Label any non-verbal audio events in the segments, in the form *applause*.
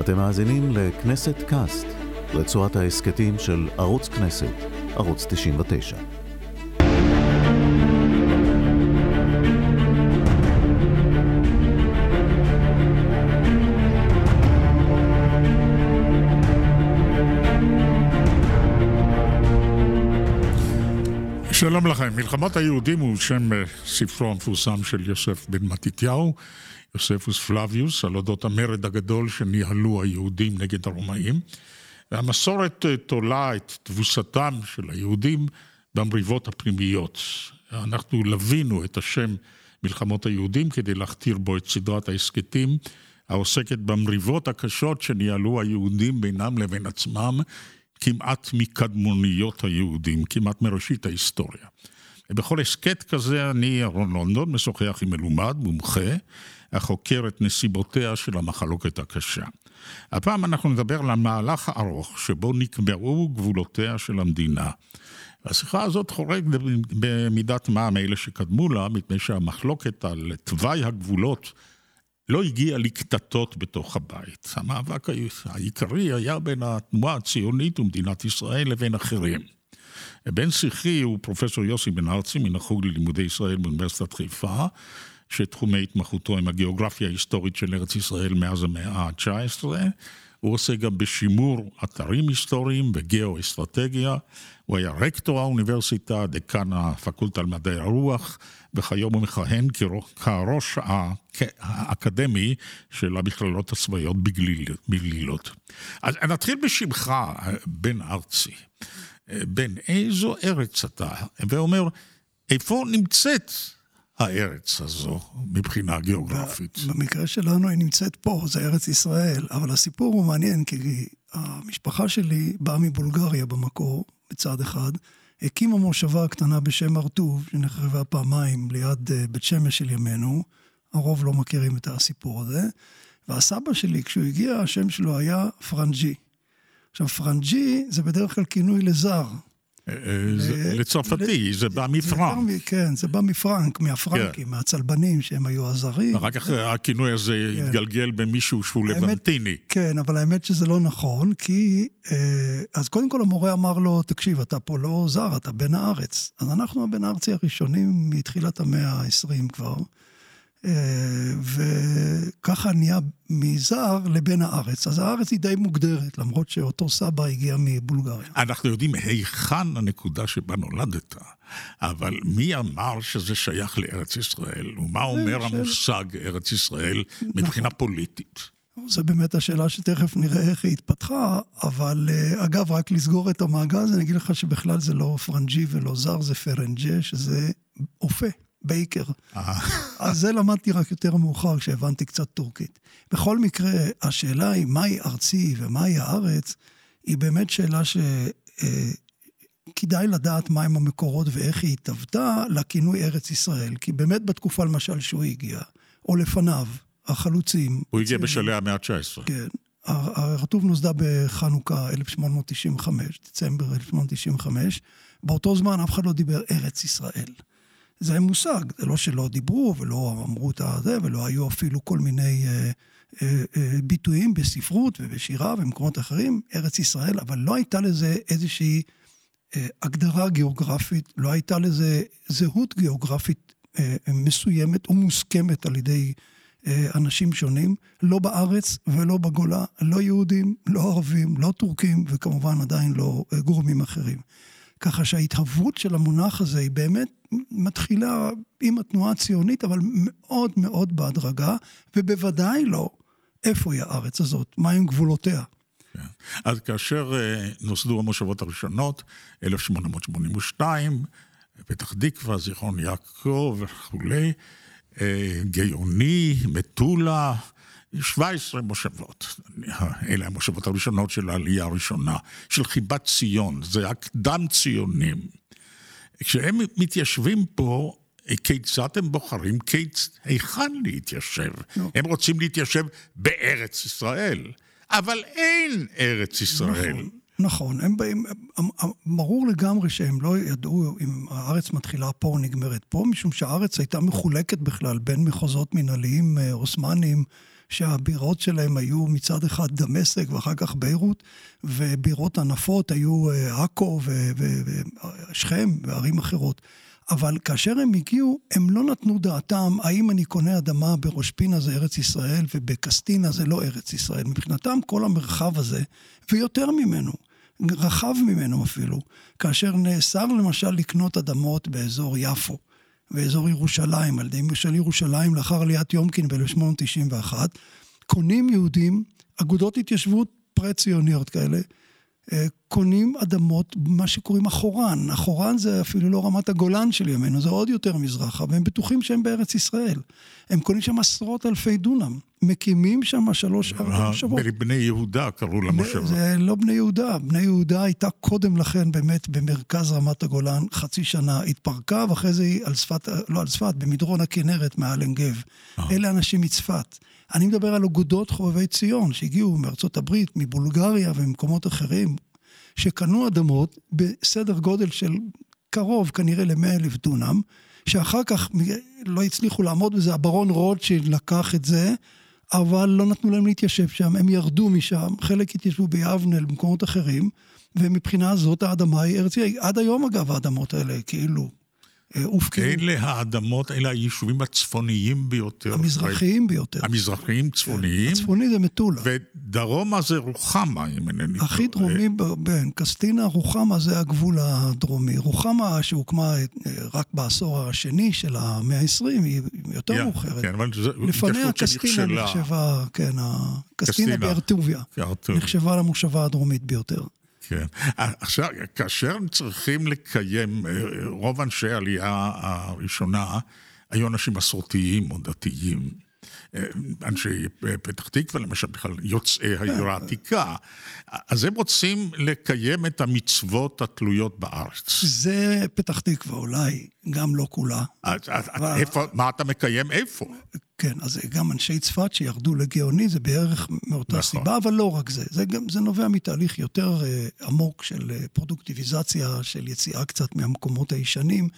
אתם מאזינים לכנסת קאסט, רצועת ההסכתים של ערוץ כנסת, ערוץ 99. שלום לכם. מלחמות היהודים הוא שם אה, ספרו המפורסם של יוסף בן מתתיהו, יוספוס פלביוס, על אודות המרד הגדול שניהלו היהודים נגד הרומאים. והמסורת אה, תולה את תבוסתם של היהודים במריבות הפנימיות. אנחנו לווינו את השם מלחמות היהודים כדי להכתיר בו את סדרת ההסכתים העוסקת במריבות הקשות שניהלו היהודים בינם לבין עצמם כמעט מקדמוניות היהודים, כמעט מראשית ההיסטוריה. ובכל הסכת כזה אני, ירון לונדון, משוחח עם מלומד, מומחה, החוקר את נסיבותיה של המחלוקת הקשה. הפעם אנחנו נדבר על המהלך הארוך שבו נקבעו גבולותיה של המדינה. השיחה הזאת חורגת במידת מה מאלה שקדמו לה, מפני שהמחלוקת על תוואי הגבולות לא הגיע לקטטות בתוך הבית. המאבק העיקרי היה בין התנועה הציונית ומדינת ישראל לבין אחרים. בן שיחי הוא פרופסור יוסי בן ארצי מן החוג ללימודי ישראל באוניברסיטת חיפה, שתחומי התמחותו הם הגיאוגרפיה ההיסטורית של ארץ ישראל מאז המאה ה-19. הוא עושה גם בשימור אתרים היסטוריים וגיאו-אסטרטגיה. הוא היה רקטור האוניברסיטה, דקן הפקולטה למדעי הרוח, וכיום הוא מכהן כראש האקדמי של המכללות הצבאיות בגלילות. אז נתחיל בשמך, בן ארצי. בן, איזו ארץ אתה? ואומר, איפה נמצאת הארץ הזו מבחינה גיאוגרפית? במקרה שלנו היא נמצאת פה, זה ארץ ישראל, אבל הסיפור הוא מעניין, כי המשפחה שלי באה מבולגריה במקור, בצד אחד, הקימה מושבה קטנה בשם ארטוב, שנחרבה פעמיים ליד אה, בית שמש של ימינו. הרוב לא מכירים את הסיפור הזה. והסבא שלי, כשהוא הגיע, השם שלו היה פרנג'י. עכשיו, פרנג'י זה בדרך כלל כינוי לזר. אה, לצרפתי, זה בא מפרנק. כן, זה בא מפרנק, מהפרנקים, כן. מהצלבנים שהם היו הזרים. רק אחרי הכינוי הזה כן. התגלגל במישהו שהוא לבנטיני. כן, אבל האמת שזה לא נכון, כי... אה, אז קודם כל המורה אמר לו, תקשיב, אתה פה לא זר, אתה בן הארץ. אז אנחנו הבן הארצי הראשונים מתחילת המאה ה-20 כבר. אה, וככה נהיה מזר לבן הארץ. אז הארץ היא די מוגדרת, למרות שאותו סבא הגיע מבולגריה. אנחנו יודעים היכן הנקודה שבה נולדת, אבל מי אמר שזה שייך לארץ ישראל? ומה אומר המושג ארץ ישראל מבחינה פוליטית? זו באמת השאלה שתכף נראה איך היא התפתחה, אבל אה, אגב, רק לסגור את המעגל הזה, אני אגיד לך שבכלל זה לא פרנג'י ולא זר, זה פרנג'ה, שזה אופה. בייקר. אה. אז זה למדתי רק יותר מאוחר, כשהבנתי קצת טורקית. בכל מקרה, השאלה היא מהי ארצי ומהי הארץ, היא באמת שאלה שכדאי אה, לדעת מהם המקורות ואיך היא התהוותה לכינוי ארץ ישראל. כי באמת בתקופה, למשל, שהוא הגיע, או לפניו, החלוצים... הוא הגיע בשלהי המאה ה-19. כן. הרטוב נוסדה בחנוכה 1895, דצמבר 1895. באותו זמן אף אחד לא דיבר ארץ ישראל. זה מושג, זה לא שלא דיברו ולא אמרו את זה, ולא היו אפילו כל מיני אה, אה, אה, ביטויים בספרות ובשירה ובמקומות אחרים, ארץ ישראל, אבל לא הייתה לזה איזושהי אה, הגדרה גיאוגרפית, לא הייתה לזה זהות גיאוגרפית אה, מסוימת ומוסכמת על ידי אה, אנשים שונים, לא בארץ ולא בגולה, לא יהודים, לא ערבים, לא טורקים, וכמובן עדיין לא אה, גורמים אחרים. ככה שההתהוות של המונח הזה היא באמת מתחילה עם התנועה הציונית, אבל מאוד מאוד בהדרגה, ובוודאי לא איפה היא הארץ הזאת, מהם גבולותיה. כן. אז כאשר אה, נוסדו המושבות הראשונות, 1882, פתח תקווה, זיכרון יעקב וכולי, אה, גאוני, מטולה, 17 מושבות. אלה המושבות הראשונות של העלייה הראשונה, של חיבת ציון, זה הקדם ציונים. כשהם מתיישבים פה, כיצד הם בוחרים, כיצ... היכן להתיישב? לא. הם רוצים להתיישב בארץ ישראל, אבל אין ארץ ישראל. נכון. נכון, הם באים, ברור לגמרי שהם לא ידעו אם הארץ מתחילה פה או נגמרת פה, משום שהארץ הייתה מחולקת בכלל בין מחוזות מנהליים אה, עות'מאנים שהבירות שלהם היו מצד אחד דמשק ואחר כך ביירות, ובירות ענפות היו אה, עכו ושכם וערים אחרות. אבל כאשר הם הגיעו, הם לא נתנו דעתם האם אני קונה אדמה בראש פינה זה ארץ ישראל ובקסטינה זה לא ארץ ישראל. מבחינתם כל המרחב הזה, ויותר ממנו, רחב ממנו אפילו, כאשר נאסר למשל לקנות אדמות באזור יפו, באזור ירושלים, על ידי של ירושלים לאחר עליית יומקין ב-1891, קונים יהודים אגודות התיישבות פרה-ציוניות כאלה, אה, קונים אדמות, מה שקוראים אחורן. אחורן זה אפילו לא רמת הגולן של ימינו, זה עוד יותר מזרחה, והם בטוחים שהם בארץ ישראל. הם קונים שם עשרות אלפי דונם. מקימים שם שלוש, ארבע מושבות. בני יהודה קראו למושבה. זה לא בני יהודה. בני יהודה הייתה קודם לכן באמת במרכז רמת הגולן, חצי שנה התפרקה, ואחרי זה היא על שפת, לא על שפת, במדרון הכנרת מעל עין גב. אלה אנשים מצפת. אני מדבר על אגודות חובבי ציון שהגיעו מארצות הברית, מבולגריה וממקומות אחרים, שקנו אדמות בסדר גודל של קרוב כנראה ל-100 אלף דונם, שאחר כך לא הצליחו לעמוד בזה, הברון רוטשילד לקח את זה, אבל לא נתנו להם להתיישב שם, הם ירדו משם, חלק התיישבו ביבנה, במקומות אחרים, ומבחינה זאת האדמה היא ישראל. עד היום אגב האדמות האלה כאילו הופקעו. אלה האדמות, אלה היישובים הצפוניים ביותר. המזרחיים ביותר. המזרחיים צפוניים. הצפוני זה מטולה. ודרומה זה רוחמה, אם אינני טועה. הכי דרומי בין קסטינה, רוחמה זה הגבול הדרומי. רוחמה שהוקמה אה, רק בעשור השני של המאה ה-20, היא יותר מאוחרת. כן, אבל זה לפניה קסטינה נחשבה, כן, קסטינה בארטוביה. נחשבה למושבה הדרומית ביותר. כן. עכשיו, כאשר צריכים לקיים, אה, רוב אנשי העלייה הראשונה היו אנשים מסורתיים או דתיים. אה, אנשי פתח תקווה, למשל, בכלל יוצאי העיר העתיקה. אז הם רוצים לקיים את המצוות התלויות בארץ. זה פתח תקווה, אולי, גם לא כולה. איפה, מה אתה מקיים? איפה? כן, אז גם אנשי צפת שירדו לגאוני, זה בערך מאותה נכון. סיבה, אבל לא רק זה. זה, גם, זה נובע מתהליך יותר uh, עמוק של פרודוקטיביזציה, של יציאה קצת מהמקומות הישנים,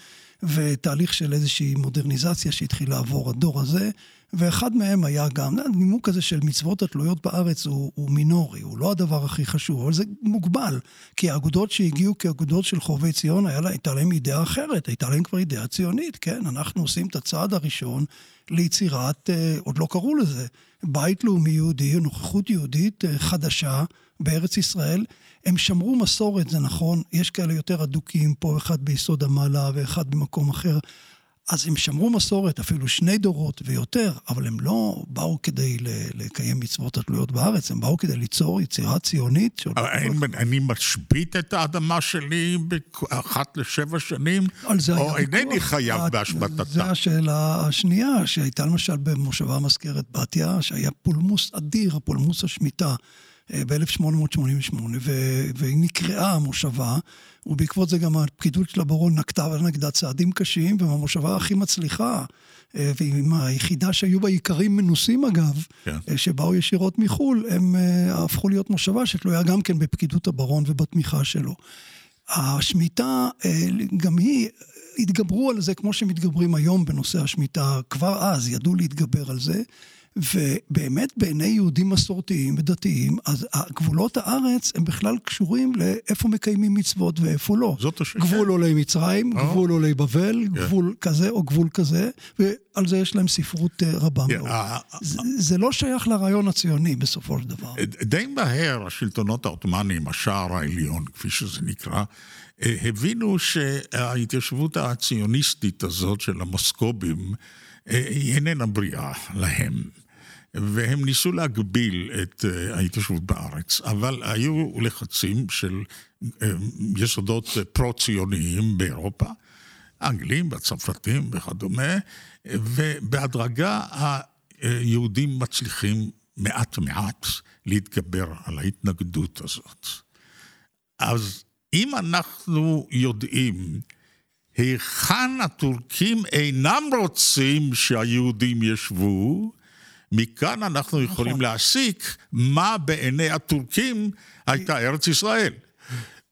ותהליך של איזושהי מודרניזציה שהתחיל לעבור הדור הזה. ואחד מהם היה גם, הנימוק הזה של מצוות התלויות בארץ הוא, הוא מינורי, הוא לא הדבר הכי חשוב, אבל זה מוגבל. כי האגודות שהגיעו כאגודות של חובבי ציון, היה לה, הייתה להם אידאה אחרת, הייתה להם כבר אידאה ציונית, כן? אנחנו עושים את הצעד הראשון ליצירת, אה, עוד לא קראו לזה, בית לאומי יהודי, נוכחות יהודית אה, חדשה בארץ ישראל. הם שמרו מסורת, זה נכון, יש כאלה יותר אדוקים, פה אחד ביסוד המעלה ואחד במקום אחר. אז הם שמרו מסורת, אפילו שני דורות ויותר, אבל הם לא באו כדי לקיים מצוות התלויות בארץ, הם באו כדי ליצור יצירה ציונית. אבל אני, אני משבית את האדמה שלי אחת לשבע שנים, או אינני חייב בהשבתתה. זו השאלה השנייה, שהייתה למשל במושבה מזכרת בתיה, שהיה פולמוס אדיר, הפולמוס השמיטה. ב-1888, והיא נקראה המושבה, ובעקבות זה גם הפקידות של הברון נקטה נגדה צעדים קשים, והמושבה הכי מצליחה, אה, ועם היחידה שהיו בה איכרים מנוסים אגב, כן. אה, שבאו ישירות מחו"ל, הם אה, הפכו להיות מושבה שתלויה גם כן בפקידות הברון ובתמיכה שלו. השמיטה, גם היא, התגברו על זה כמו שמתגברים היום בנושא השמיטה, כבר אז ידעו להתגבר על זה. ובאמת בעיני יהודים מסורתיים ודתיים, אז גבולות הארץ הם בכלל קשורים לאיפה מקיימים מצוות ואיפה לא. זאת השאלה. גבול עולי מצרים, או. גבול עולי בבל, yeah. כן. גבול כזה או גבול כזה, ועל זה יש להם ספרות אה, רבה yeah, מאוד. Uh, זה, זה לא שייך לרעיון הציוני בסופו של דבר. די מהר השלטונות העות'מאנים, השער העליון, כפי שזה נקרא, הבינו שההתיישבות הציוניסטית הזאת של המוסקובים, היא איננה בריאה להם. והם ניסו להגביל את אה, ההתיישבות בארץ, אבל היו לחצים של אה, יסודות פרו-ציוניים באירופה, האנגלים והצרפתים וכדומה, ובהדרגה היהודים מצליחים מעט מעט להתגבר על ההתנגדות הזאת. אז אם אנחנו יודעים היכן הטורקים אינם רוצים שהיהודים ישבו, מכאן אנחנו יכולים נכון. להסיק מה בעיני הטורקים הייתה ארץ ישראל.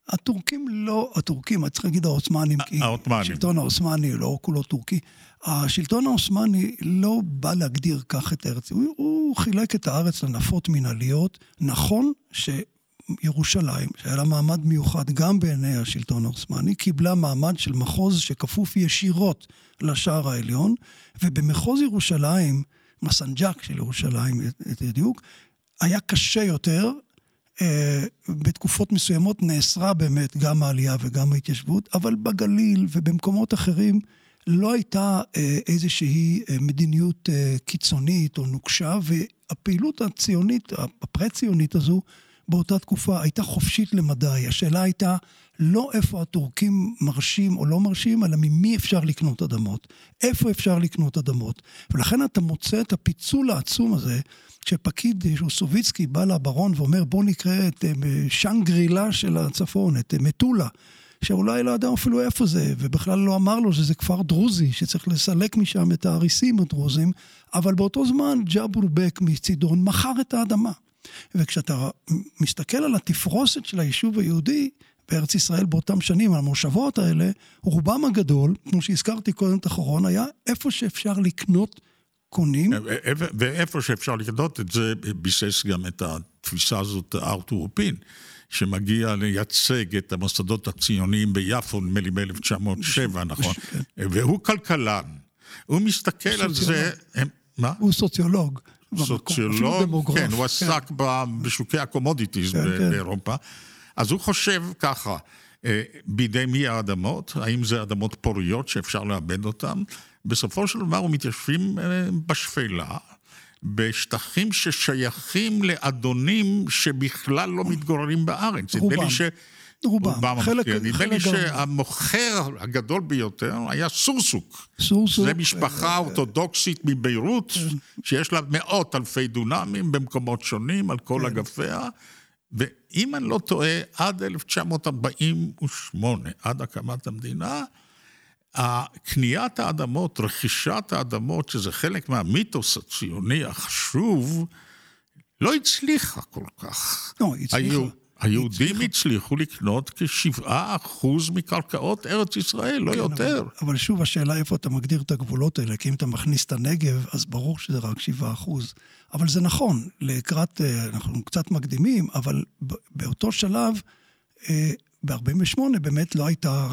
הטורקים לא, הטורקים, צריך להגיד העות'מאנים, כי העות'מאנים. השלטון העות'מאני לא כולו טורקי. השלטון העות'מאני לא בא להגדיר כך את ארץ, הוא, הוא חילק את הארץ לנפות מנהליות. נכון שירושלים, שהיה לה מעמד מיוחד גם בעיני השלטון העות'מאני, קיבלה מעמד של מחוז שכפוף ישירות לשער העליון, ובמחוז ירושלים, מסנג'ק של ירושלים, בדיוק, היה קשה יותר אה, בתקופות מסוימות נאסרה באמת גם העלייה וגם ההתיישבות, אבל בגליל ובמקומות אחרים לא הייתה אה, איזושהי אה, מדיניות קיצונית או נוקשה, והפעילות הציונית, הפרה-ציונית הזו, באותה תקופה הייתה חופשית למדי. השאלה הייתה לא איפה הטורקים מרשים או לא מרשים, אלא ממי אפשר לקנות אדמות. איפה אפשר לקנות אדמות. ולכן אתה מוצא את הפיצול העצום הזה כשפקיד שוסוביצקי בא לברון ואומר בוא נקרא את אה, שאנגרילה של הצפון, את אה, מטולה, שאולי לא יודע אפילו איפה זה, ובכלל לא אמר לו שזה כפר דרוזי, שצריך לסלק משם את האריסים הדרוזים, אבל באותו זמן ג'אבור בק מצידון מכר את האדמה. וכשאתה מסתכל על התפרוסת של היישוב היהודי, בארץ ישראל באותם שנים, המושבות האלה, רובם הגדול, כמו שהזכרתי קודם את אחרון, היה איפה שאפשר לקנות קונים. אה, אה, ואיפה שאפשר לקנות את זה, ביסס גם את התפיסה הזאת ארתור פין, שמגיע לייצג את המוסדות הציוניים ביפו, נדמה לי ב-1907, נכון? כן. והוא כלכלן. הוא מסתכל על זה... מה? הוא סוציולוג. סוציולוג, כן, הוא עסק כן. בשוקי ה commodities כן, באירופה. אז הוא חושב ככה, אה, בידי מי האדמות? האם זה אדמות פוריות שאפשר לעבד אותן? בסופו של דבר הם מתיישבים אה, בשפלה, בשטחים ששייכים לאדונים שבכלל לא מתגוררים בארץ. רובם. ש... רובם. רובם חלק, נדמה לי שהמוכר הגדול ביותר היה סורסוק. סורסוק. זה משפחה אורתודוקסית מביירות, כן. שיש לה מאות אלפי דונמים במקומות שונים על כל כן. אגפיה. ואם אני לא טועה, עד 1948, עד הקמת המדינה, קניית האדמות, רכישת האדמות, שזה חלק מהמיתוס הציוני החשוב, לא הצליחה כל כך. לא, הצליחה. היו, היהודים. הצליחו לקנות כשבעה אחוז מקרקעות ארץ ישראל, לא כן, יותר. אבל, אבל שוב, השאלה איפה אתה מגדיר את הגבולות האלה, כי אם אתה מכניס את הנגב, אז ברור שזה רק שבעה אחוז. אבל זה נכון, לקראת, אה, אנחנו קצת מקדימים, אבל באותו שלב, אה, ב-48' באמת לא הייתה,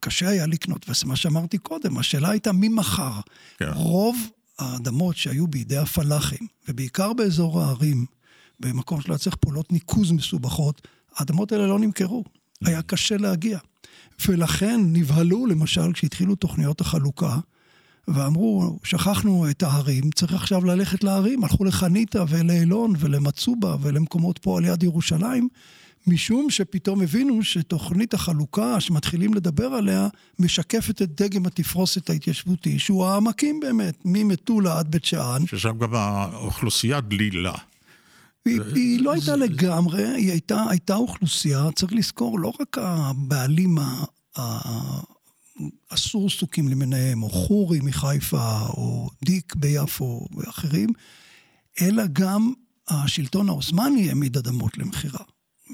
קשה היה לקנות, וזה מה שאמרתי קודם, השאלה הייתה מי מכר. כן. רוב האדמות שהיו בידי הפלאחים, ובעיקר באזור הערים, במקום שלא צריך פעולות ניקוז מסובכות, האדמות האלה לא נמכרו, היה קשה להגיע. ולכן נבהלו, למשל, כשהתחילו תוכניות החלוקה, ואמרו, שכחנו את ההרים, צריך עכשיו ללכת להרים. הלכו לחניתה ולאילון ולמצובה ולמקומות פה על יד ירושלים, משום שפתאום הבינו שתוכנית החלוקה שמתחילים לדבר עליה, משקפת את דגם התפרוסת ההתיישבותי, שהוא העמקים באמת, ממטולה עד בית שאן. ששם גם האוכלוסייה דלילה. היא, היא לא הייתה לגמרי, היא הייתה, הייתה אוכלוסייה, צריך לזכור, לא רק הבעלים הסורסוקים למיניהם, או חורי מחיפה, או דיק ביפו ואחרים, אלא גם השלטון העות'מאני העמיד אדמות למכירה.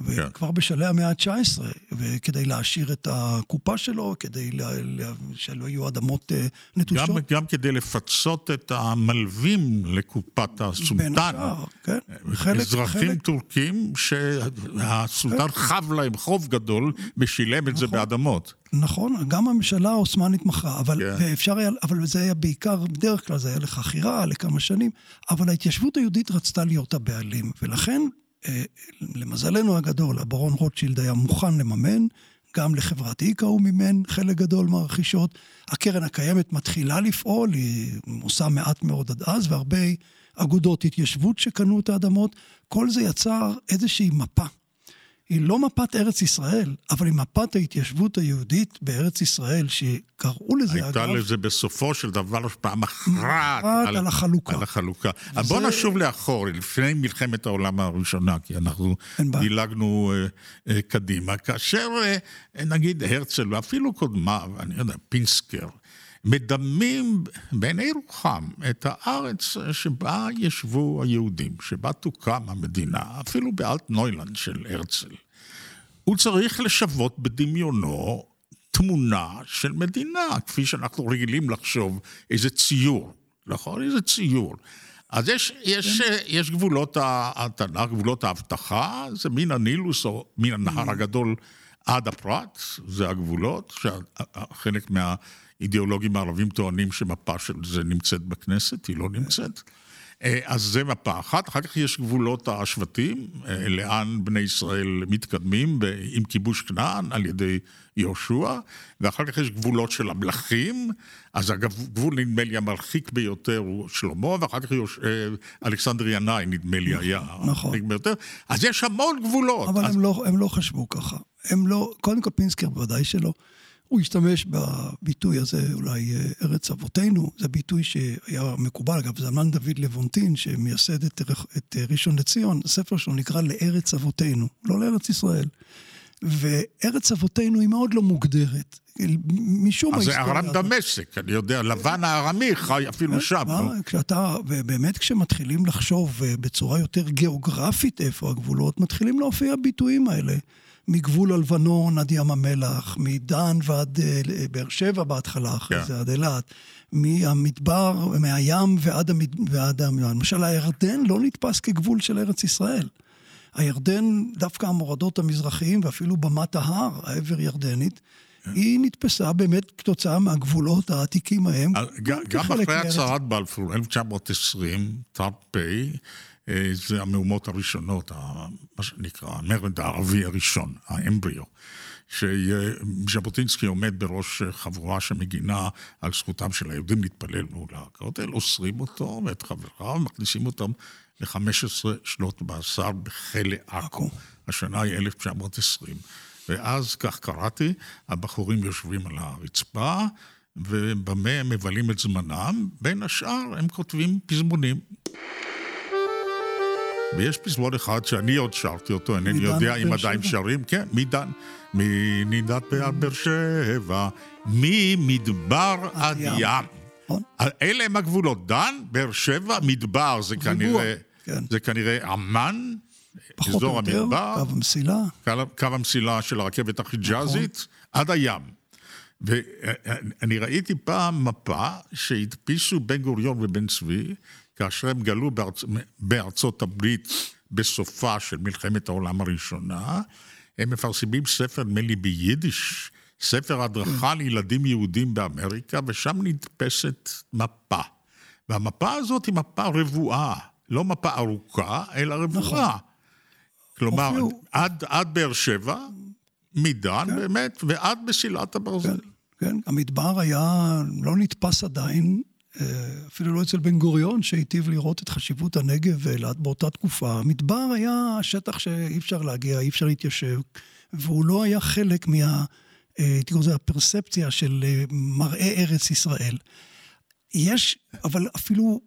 וכבר בשלהי המאה ה-19, וכדי להעשיר את הקופה שלו, כדי לה, לה, שלא יהיו אדמות אה, נטושות. גם, גם כדי לפצות את המלווים לקופת הסולטן. בין השאר, כן. חלק, אזרחים חלק... טורקים שהסולטן חב להם חוב גדול ושילם את זה נכון. באדמות. נכון, גם הממשלה העות'מאנית מכרה, אבל כן. היה, אבל זה היה בעיקר, בדרך כלל זה היה לחכירה לכמה שנים, אבל ההתיישבות היהודית רצתה להיות הבעלים, ולכן למזלנו הגדול, הברון רוטשילד היה מוכן לממן, גם לחברת איקה הוא מימן חלק גדול מהרכישות. הקרן הקיימת מתחילה לפעול, היא עושה מעט מאוד עד אז, והרבה אגודות התיישבות שקנו את האדמות. כל זה יצר איזושהי מפה היא לא מפת ארץ ישראל, אבל היא מפת ההתיישבות היהודית בארץ ישראל, שקראו לזה, הייתה אגב... הייתה לזה בסופו של דבר פעם מכרעת על, על החלוקה. על החלוקה. וזה... בוא נשוב לאחור, לפני מלחמת העולם הראשונה, כי אנחנו דילגנו uh, uh, קדימה. כאשר uh, נגיד הרצל, ואפילו קודמיו, אני יודע, פינסקר, מדמים בעיני רוחם את הארץ שבה ישבו היהודים, שבה תוקם המדינה, אפילו באלט נוילנד של הרצל. הוא צריך לשוות בדמיונו תמונה של מדינה, כפי שאנחנו רגילים לחשוב, איזה ציור, נכון? איזה ציור. אז יש, יש, יש גבולות התנ"ך, גבולות ההבטחה, זה מן הנילוס או מן הנהר הגדול עד הפרט, זה הגבולות, שחלק מהאידיאולוגים הערבים טוענים שמפה של זה נמצאת בכנסת, היא לא נמצאת. אה, אז זה מפה אחת, אחר כך יש גבולות השבטים, אה, לאן בני ישראל מתקדמים עם כיבוש כנען על ידי יהושע, ואחר כך יש גבולות של המלכים, אז הגבול נדמה לי המרחיק ביותר הוא שלמה, ואחר כך יוש... אה, אלכסנדר ינאי נדמה לי היה נכון. המרחיק ביותר, אז יש המון גבולות. אבל אז... הם, לא, הם לא חשבו ככה. הם לא, קודם כל פינסקר בוודאי שלא. הוא השתמש בביטוי הזה, אולי אה, ארץ אבותינו, זה ביטוי שהיה מקובל, אגב, זלמן דוד לבונטין, שמייסד את, את ראשון לציון, הספר שלו נקרא לארץ אבותינו, לא לארץ ישראל. וארץ אבותינו היא מאוד לא מוגדרת. משום ההיסטוריה... אז זה ארם דמשק, אני יודע, לבן הארמי חי אפילו אה, שם. כשאתה, ובאמת כשמתחילים לחשוב אה, בצורה יותר גיאוגרפית איפה הגבולות, מתחילים להופיע הביטויים האלה. מגבול הלבנון עד ים המלח, מדן ועד אה, באר שבע בהתחלה, אחרי yeah. כן. זה עד אילת, מהמדבר, מהים ועד, המד... ועד למשל הירדן לא נתפס כגבול של ארץ ישראל. הירדן, דווקא המורדות המזרחיים ואפילו במת ההר, העבר ירדנית, כן. היא נתפסה באמת כתוצאה מהגבולות העתיקים ההם. גם אחרי הצהרת בלפור, 1920, ת"פ, אה, זה המהומות הראשונות, מה שנקרא, המרד הערבי הראשון, האמבריו. שז'בוטינסקי עומד בראש חבורה שמגינה על זכותם של היהודים להתפלל מול הכותל, אוסרים אותו ואת חבריו, מכניסים אותם ל-15 שנות מאסר בכלא עכו. השנה היא 1920. ואז, כך קראתי, הבחורים יושבים על הרצפה, ובמה הם מבלים את זמנם? בין השאר הם כותבים פזמונים. ויש פזמון אחד שאני עוד שרתי אותו, אינני יודע אם עדיין שרים, כן, מדן, מנידת באר שבע, ממדבר עד ים. נכון. אלה הם הגבולות, דן, באר שבע, מדבר, זה כנראה, כן. זה כנראה עמאן, אזור המדבר. קו המסילה. קו המסילה של הרכבת החיג'אזית, נכון. עד הים. ואני ראיתי פעם מפה שהדפיסו בן גוריון ובן צבי, כאשר הם גלו בארצ... בארצות הברית בסופה של מלחמת העולם הראשונה, הם מפרסמים ספר, נדמה לי ביידיש, ספר הדרכה לילדים יהודים באמריקה, ושם נתפסת מפה. והמפה הזאת היא מפה רבועה, לא מפה ארוכה, אלא רבועה. נכון. כלומר, עד, עד באר שבע, מדן כן. באמת, ועד מסילת הברזל. כן, כן, המדבר היה לא נתפס עדיין, אפילו לא אצל בן גוריון, שהיטיב לראות את חשיבות הנגב ואילת באותה תקופה. המדבר היה שטח שאי אפשר להגיע, אי אפשר להתיישב, והוא לא היה חלק מה... הייתי קורא לזה הפרספציה של אה, מראה ארץ ישראל. יש, אבל אפילו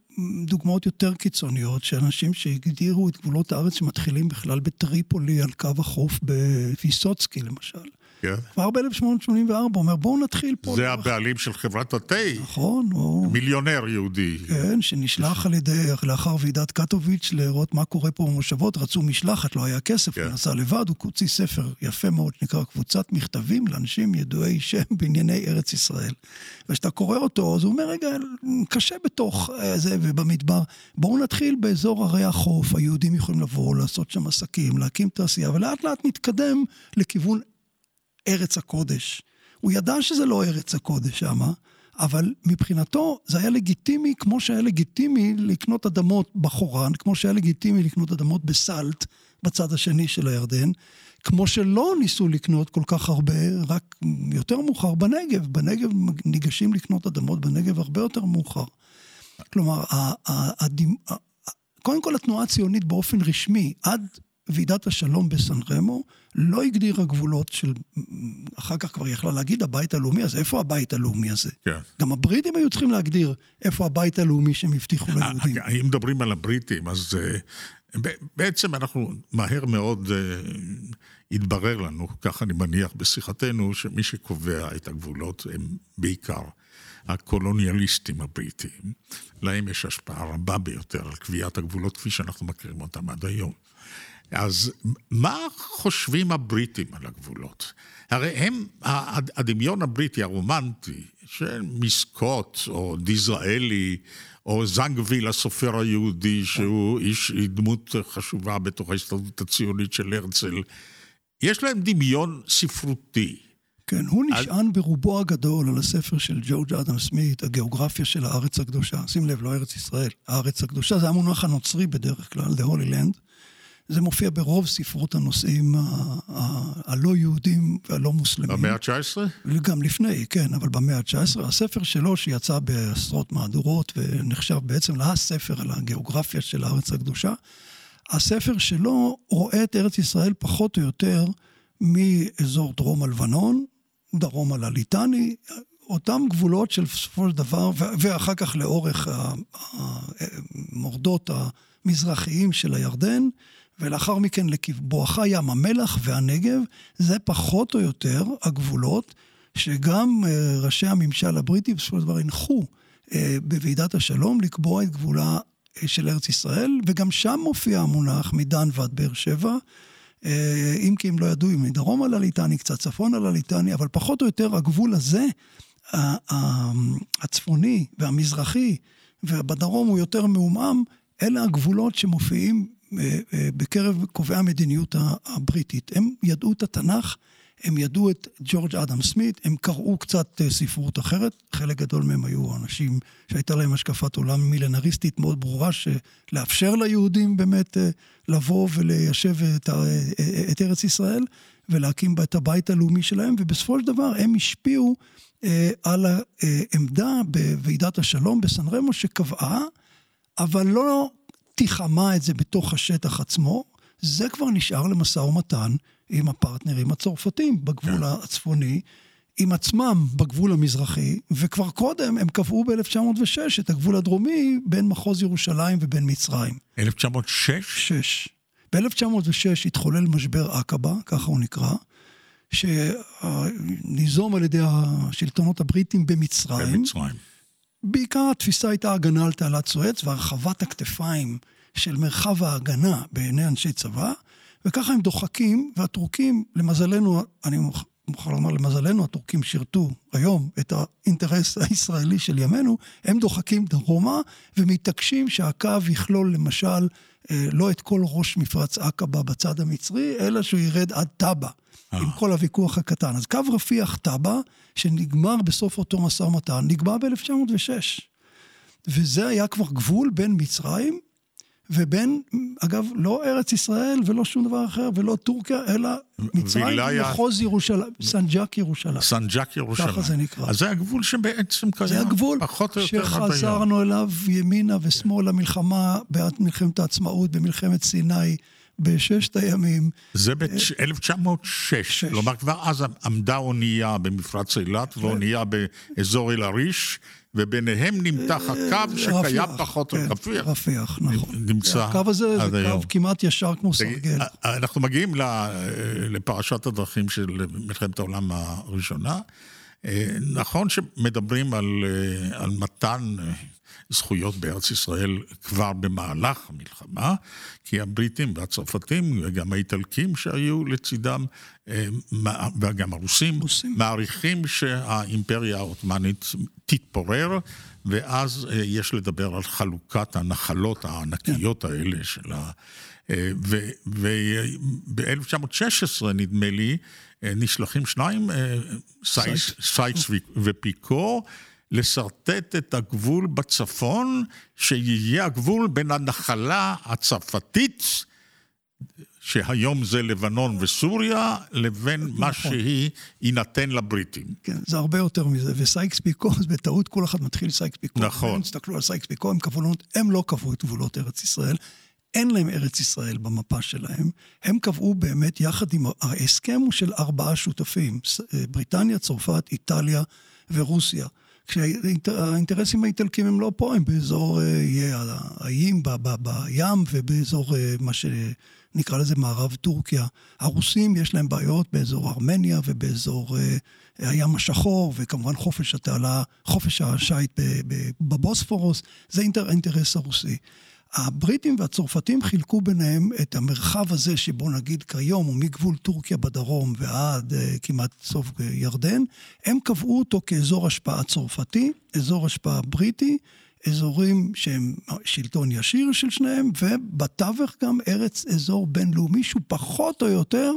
דוגמאות יותר קיצוניות, שאנשים שהגדירו את גבולות הארץ שמתחילים בכלל בטריפולי על קו החוף בוויסוצקי למשל. כן. כבר ב-1884 הוא אומר, בואו נתחיל פה. זה הבעלים של חברת התה. נכון. הוא... מיליונר יהודי. כן, שנשלח על ידי, לאחר ועידת קטוביץ', לראות מה קורה פה במושבות, רצו משלחת, לא היה כסף, כן. הוא נסע לבד, הוא הוציא ספר יפה מאוד, שנקרא קבוצת מכתבים לאנשים ידועי שם בענייני ארץ ישראל. וכשאתה קורא אותו, אז הוא אומר, רגע, קשה בתוך אה, זה ובמדבר, בואו נתחיל באזור ערי החוף, היהודים יכולים לבוא, לעשות שם עסקים, להקים תעשייה, ולאט לאט נתקדם לכיוון ארץ הקודש. הוא ידע שזה לא ארץ הקודש שמה, אבל מבחינתו זה היה לגיטימי, כמו שהיה לגיטימי לקנות אדמות בחורן, כמו שהיה לגיטימי לקנות אדמות בסלט, בצד השני של הירדן, כמו שלא ניסו לקנות כל כך הרבה, רק יותר מאוחר בנגב. בנגב ניגשים לקנות אדמות בנגב הרבה יותר מאוחר. כלומר, קודם כל התנועה הציונית באופן רשמי, עד ועידת השלום בסן רמו לא הגדירה גבולות של, אחר כך כבר יכלה להגיד הבית הלאומי, אז איפה הבית הלאומי הזה? כן. גם הבריטים היו צריכים להגדיר איפה הבית הלאומי שהם הבטיחו ליהודים. אה, אם מדברים על הבריטים, אז uh, בעצם אנחנו מהר מאוד התברר לנו, כך אני מניח בשיחתנו, שמי שקובע את הגבולות הם בעיקר הקולוניאליסטים הבריטים. להם יש השפעה רבה ביותר על קביעת הגבולות כפי שאנחנו מכירים אותם עד היום. אז מה חושבים הבריטים על הגבולות? הרי הם, הדמיון הבריטי הרומנטי, של מסקוט או דיזראלי, או זנגוויל הסופר היהודי, שהוא איש, דמות חשובה בתוך ההסתדרות הציונית של הרצל, יש להם דמיון ספרותי. כן, הוא נשען על... ברובו הגדול על הספר של ג'ורג' אדם סמית, הגיאוגרפיה של הארץ הקדושה. שים לב, לא ארץ ישראל, הארץ הקדושה, זה המונח הנוצרי בדרך כלל, The Holy Land. זה מופיע ברוב ספרות הנושאים הלא יהודים והלא מוסלמים. במאה ה-19? גם לפני, כן, אבל במאה ה-19. הספר שלו, שיצא בעשרות מהדורות ונחשב בעצם לספר על הגיאוגרפיה של הארץ הקדושה, הספר שלו רואה את ארץ ישראל פחות או יותר מאזור דרום הלבנון, דרום על הליטני, אותם גבולות של בסופו של דבר, ואחר כך לאורך המורדות המזרחיים של הירדן, ולאחר מכן בואכה ים המלח והנגב, זה פחות או יותר הגבולות שגם אה, ראשי הממשל הבריטי בסופו של דבר הנחו אה, בוועידת השלום לקבוע את גבולה אה, של ארץ ישראל, וגם שם מופיע המונח מדן ועד באר שבע. אם כי הם לא ידעו אם מדרום על הליטני, קצת צפון על הליטני, אבל פחות או יותר הגבול הזה, הצפוני והמזרחי, ובדרום הוא יותר מעומעם, אלה הגבולות שמופיעים בקרב קובעי המדיניות הבריטית. הם ידעו את התנ"ך, הם ידעו את ג'ורג' אדם סמית, הם קראו קצת אה, ספרות אחרת, חלק גדול מהם היו אנשים שהייתה להם השקפת עולם מילנריסטית מאוד ברורה, שלאפשר ליהודים באמת לבוא וליישב את, את ארץ ישראל ולהקים בה את הבית הלאומי שלהם, ובסופו של דבר הם השפיעו על העמדה בוועידת השלום בסן רמו שקבעה, אבל לא תיחמה את זה בתוך השטח עצמו, זה כבר נשאר למשא ומתן עם הפרטנרים הצרפתים בגבול כן. הצפוני, עם עצמם בגבול המזרחי, וכבר קודם הם קבעו ב-1906 את הגבול הדרומי בין מחוז ירושלים ובין מצרים. 1906? 6. ב-1906 התחולל משבר עקבה, ככה הוא נקרא, שניזום על ידי השלטונות הבריטים במצרים. במצרים. בעיקר התפיסה הייתה הגנה על תעלת סואץ והרחבת הכתפיים של מרחב ההגנה בעיני אנשי צבא, וככה הם דוחקים, והטורקים, למזלנו, אני מוכרח לומר, למזלנו, הטורקים שירתו היום את האינטרס הישראלי של ימינו, הם דוחקים דרומה ומתעקשים שהקו יכלול למשל לא את כל ראש מפרץ עקבה בצד המצרי, אלא שהוא ירד עד טאבה, עם אה. כל הוויכוח הקטן. אז קו רפיח טאבה, שנגמר בסוף אותו משא ומתן, נקבע ב-1906. וזה היה כבר גבול בין מצרים ובין, אגב, לא ארץ ישראל ולא שום דבר אחר, ולא טורקיה, אלא מצרים ומחוז ירושלים, סנג'ק ירושלים. סנג'ק ירושלים. ככה זה נקרא. אז זה הגבול שבעצם קיים, זה הגבול פחות או יותר שחזרנו אליו ימינה ושמאלה, מלחמה בעד מלחמת העצמאות, במלחמת סיני. בששת הימים. זה ב-1906, כלומר כבר אז עמדה אונייה במפרץ אילת ואונייה באזור אל-עריש, וביניהם נמתח הקו שקיים פחות או כן, רפיח. רפיח, נכון. נמצא הקו הזה זה קו כמעט ישר כמו סרגל. אנחנו מגיעים לפרשת הדרכים של מלחמת העולם הראשונה. אה, נכון שמדברים על, אה, על מתן אה, זכויות בארץ ישראל כבר במהלך המלחמה, כי הבריטים והצרפתים וגם האיטלקים שהיו לצידם, וגם הרוסים, רוסים. מעריכים שהאימפריה העות'מאנית תתפורר, ואז יש לדבר על חלוקת הנחלות הענקיות כן. האלה של ה... וב-1916, נדמה לי, נשלחים שניים, סייס, סייס ופיקו, לשרטט את הגבול בצפון, שיהיה הגבול בין הנחלה הצרפתית, שהיום זה לבנון וסוריה, לבין נכון. מה שהיא יינתן לבריטים. כן, זה הרבה יותר מזה, וסייקס פיקו, אז בטעות כל אחד מתחיל סייקס פיקו. נכון. אם תסתכלו על סייקס פיקו, הם, קבעו, הם לא קבעו את גבולות ארץ ישראל, אין להם ארץ ישראל במפה שלהם. הם קבעו באמת יחד עם... ההסכם הוא של ארבעה שותפים, אה, בריטניה, צרפת, איטליה ורוסיה. כשהאינטרסים האיטלקים הם לא פה, הם באזור אה, האיים, בים ובאזור אה, מה שנקרא לזה מערב טורקיה. הרוסים יש להם בעיות באזור ארמניה ובאזור הים השחור, וכמובן חופש התעלה, חופש השיט בבוספורוס, זה האינטרס הרוסי. הבריטים והצרפתים חילקו ביניהם את המרחב הזה, שבו נגיד כיום הוא מגבול טורקיה בדרום ועד uh, כמעט סוף ירדן, הם קבעו אותו כאזור השפעה צרפתי, אזור השפעה בריטי, אזורים שהם שלטון ישיר של שניהם, ובתווך גם ארץ אזור בינלאומי שהוא פחות או יותר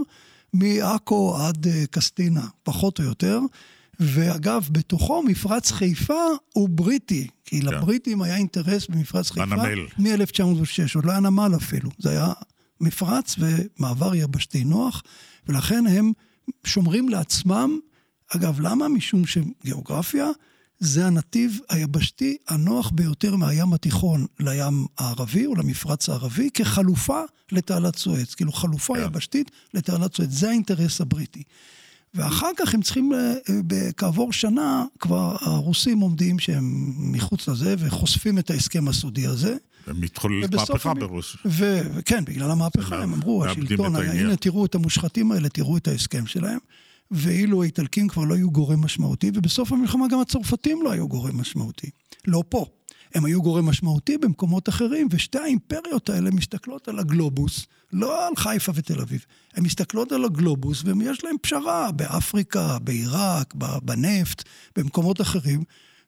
מעכו עד uh, קסטינה, פחות או יותר. ואגב, בתוכו מפרץ חיפה הוא בריטי, כי כן. לבריטים היה אינטרס במפרץ חיפה. בנמל. מ-1906, עוד לא היה נמל אפילו. זה היה מפרץ ומעבר יבשתי נוח, ולכן הם שומרים לעצמם, אגב, למה? משום שגיאוגרפיה זה הנתיב היבשתי הנוח ביותר מהים התיכון לים הערבי או למפרץ הערבי, כחלופה לתעלת סואץ. כאילו חלופה כן. יבשתית לתעלת סואץ. זה האינטרס הבריטי. ואחר כך הם צריכים, אה, כעבור שנה, כבר הרוסים עומדים שהם מחוץ לזה וחושפים את ההסכם הסודי הזה. ומתחוללת מהפכה ברוסיה. וכן, בגלל המהפכה הם אמרו, השלטון, הנה תראו את המושחתים האלה, תראו את ההסכם שלהם. ואילו האיטלקים כבר לא היו גורם משמעותי, ובסוף המלחמה גם הצרפתים לא היו גורם משמעותי. לא פה. הם היו גורם משמעותי במקומות אחרים, ושתי האימפריות האלה מסתכלות על הגלובוס, לא על חיפה ותל אביב, הן מסתכלות על הגלובוס ויש להן פשרה באפריקה, בעיראק, בנפט, במקומות אחרים,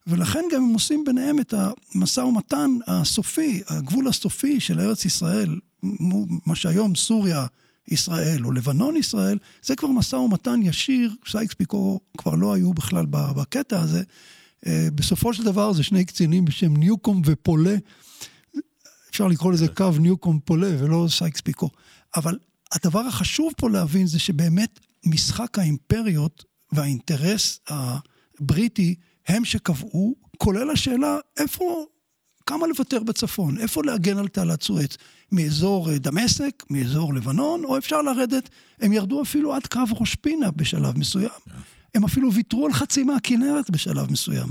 ולכן גם הם עושים ביניהם את המשא ומתן הסופי, הגבול הסופי של ארץ ישראל, מה שהיום סוריה, ישראל או לבנון ישראל, זה כבר משא ומתן ישיר, סייקס פיקו כבר לא היו בכלל בקטע הזה, בסופו של דבר זה שני קצינים בשם ניוקום ופולה. אפשר לקרוא לזה קו ניוקום פולה ולא סייקס פיקו. אבל הדבר החשוב פה להבין זה שבאמת משחק האימפריות והאינטרס הבריטי הם שקבעו, כולל השאלה איפה, כמה לוותר בצפון, איפה להגן על תעלת סואץ, מאזור אה, דמשק, מאזור לבנון, או אפשר לרדת, הם ירדו אפילו עד קו ראש פינה בשלב מסוים. הם אפילו ויתרו על חצי מהכנרת בשלב מסוים.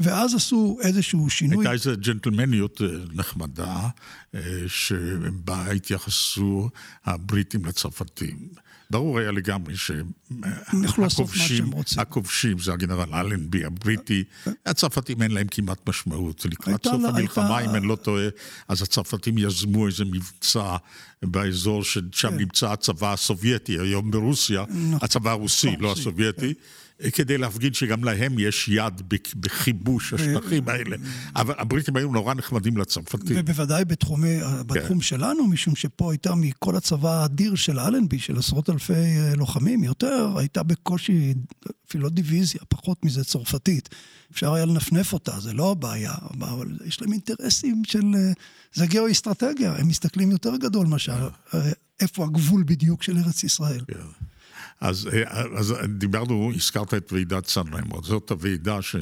ואז עשו איזשהו שינוי. הייתה איזו ג'נטלמניות אה, נחמדה, אה, שבה התייחסו הבריטים לצרפתים. ברור היה לגמרי שהכובשים, הכובשים זה הגנרל אלנבי הבריטי, הצרפתים אין להם כמעט משמעות. לקראת סוף המלחמה, אם אני לא טועה, אז הצרפתים יזמו איזה מבצע באזור ששם כן. נמצא הצבא הסובייטי, היום ברוסיה, נכון. הצבא הרוסי, לא הסובייטי. כדי להפגין שגם להם יש יד בכיבוש השטחים האלה. אבל הבריטים היו נורא נחמדים לצרפתים. ובוודאי בתחומי, בתחום כן. שלנו, משום שפה הייתה מכל הצבא האדיר של אלנבי, של עשרות אלפי אה, לוחמים, יותר, הייתה בקושי, אפילו לא דיוויזיה, פחות מזה צרפתית. אפשר היה לנפנף אותה, זה לא הבעיה, אבל יש להם אינטרסים של... אה, זה גיאו-אסטרטגיה, הם מסתכלים יותר גדול כן. אה, איפה הגבול בדיוק של ארץ ישראל. כן. אז, אז דיברנו, הזכרת את ועידת סן רמו, זאת הוועידה ש,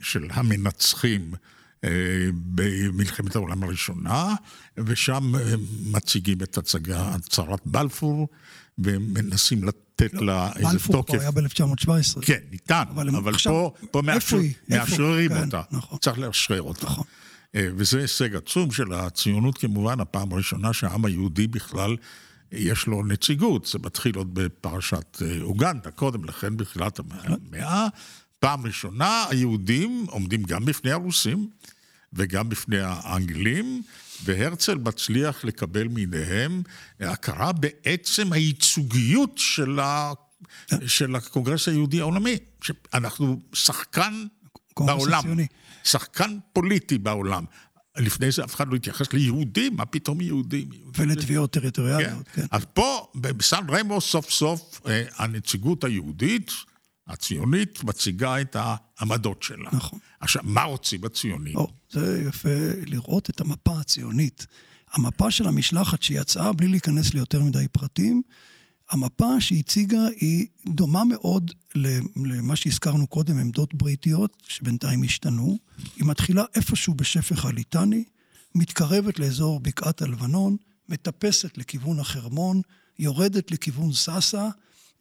של המנצחים אה, במלחמת העולם הראשונה, ושם אה, מציגים את הצגה, הצהרת בלפור, ומנסים לתת לא, לה איזה תוקף. בלפור כבר היה ב-1917. כן, ניתן, אבל, אבל עכשיו, פה, פה מאשר, מאשררים כן, אותה. נכון. צריך לאשרר אותה. נכון. אה, וזה הישג עצום של הציונות כמובן, הפעם הראשונה שהעם היהודי בכלל יש לו נציגות, זה מתחיל עוד בפרשת אה, אוגנדה, קודם לכן, בתחילת המאה. פעם ראשונה היהודים עומדים גם בפני הרוסים וגם בפני האנגלים, והרצל מצליח לקבל מידיהם הכרה בעצם הייצוגיות של, ה... של הקונגרס היהודי העולמי. שאנחנו שחקן בעולם, הציוני. שחקן פוליטי בעולם. לפני זה אף אחד לא התייחס ליהודים, מה פתאום יהודים? ולתביעות טריטוריאליות, כן. כן. אז פה, בסן רמו, סוף סוף אה, הנציגות היהודית, הציונית, מציגה את העמדות שלה. נכון. עכשיו, מה רוצים הציונים? או, זה יפה לראות את המפה הציונית. המפה של המשלחת שיצאה, בלי להיכנס ליותר מדי פרטים, המפה שהציגה היא דומה מאוד למה שהזכרנו קודם, עמדות בריטיות, שבינתיים השתנו. היא מתחילה איפשהו בשפך הליטני, מתקרבת לאזור בקעת הלבנון, מטפסת לכיוון החרמון, יורדת לכיוון סאסא,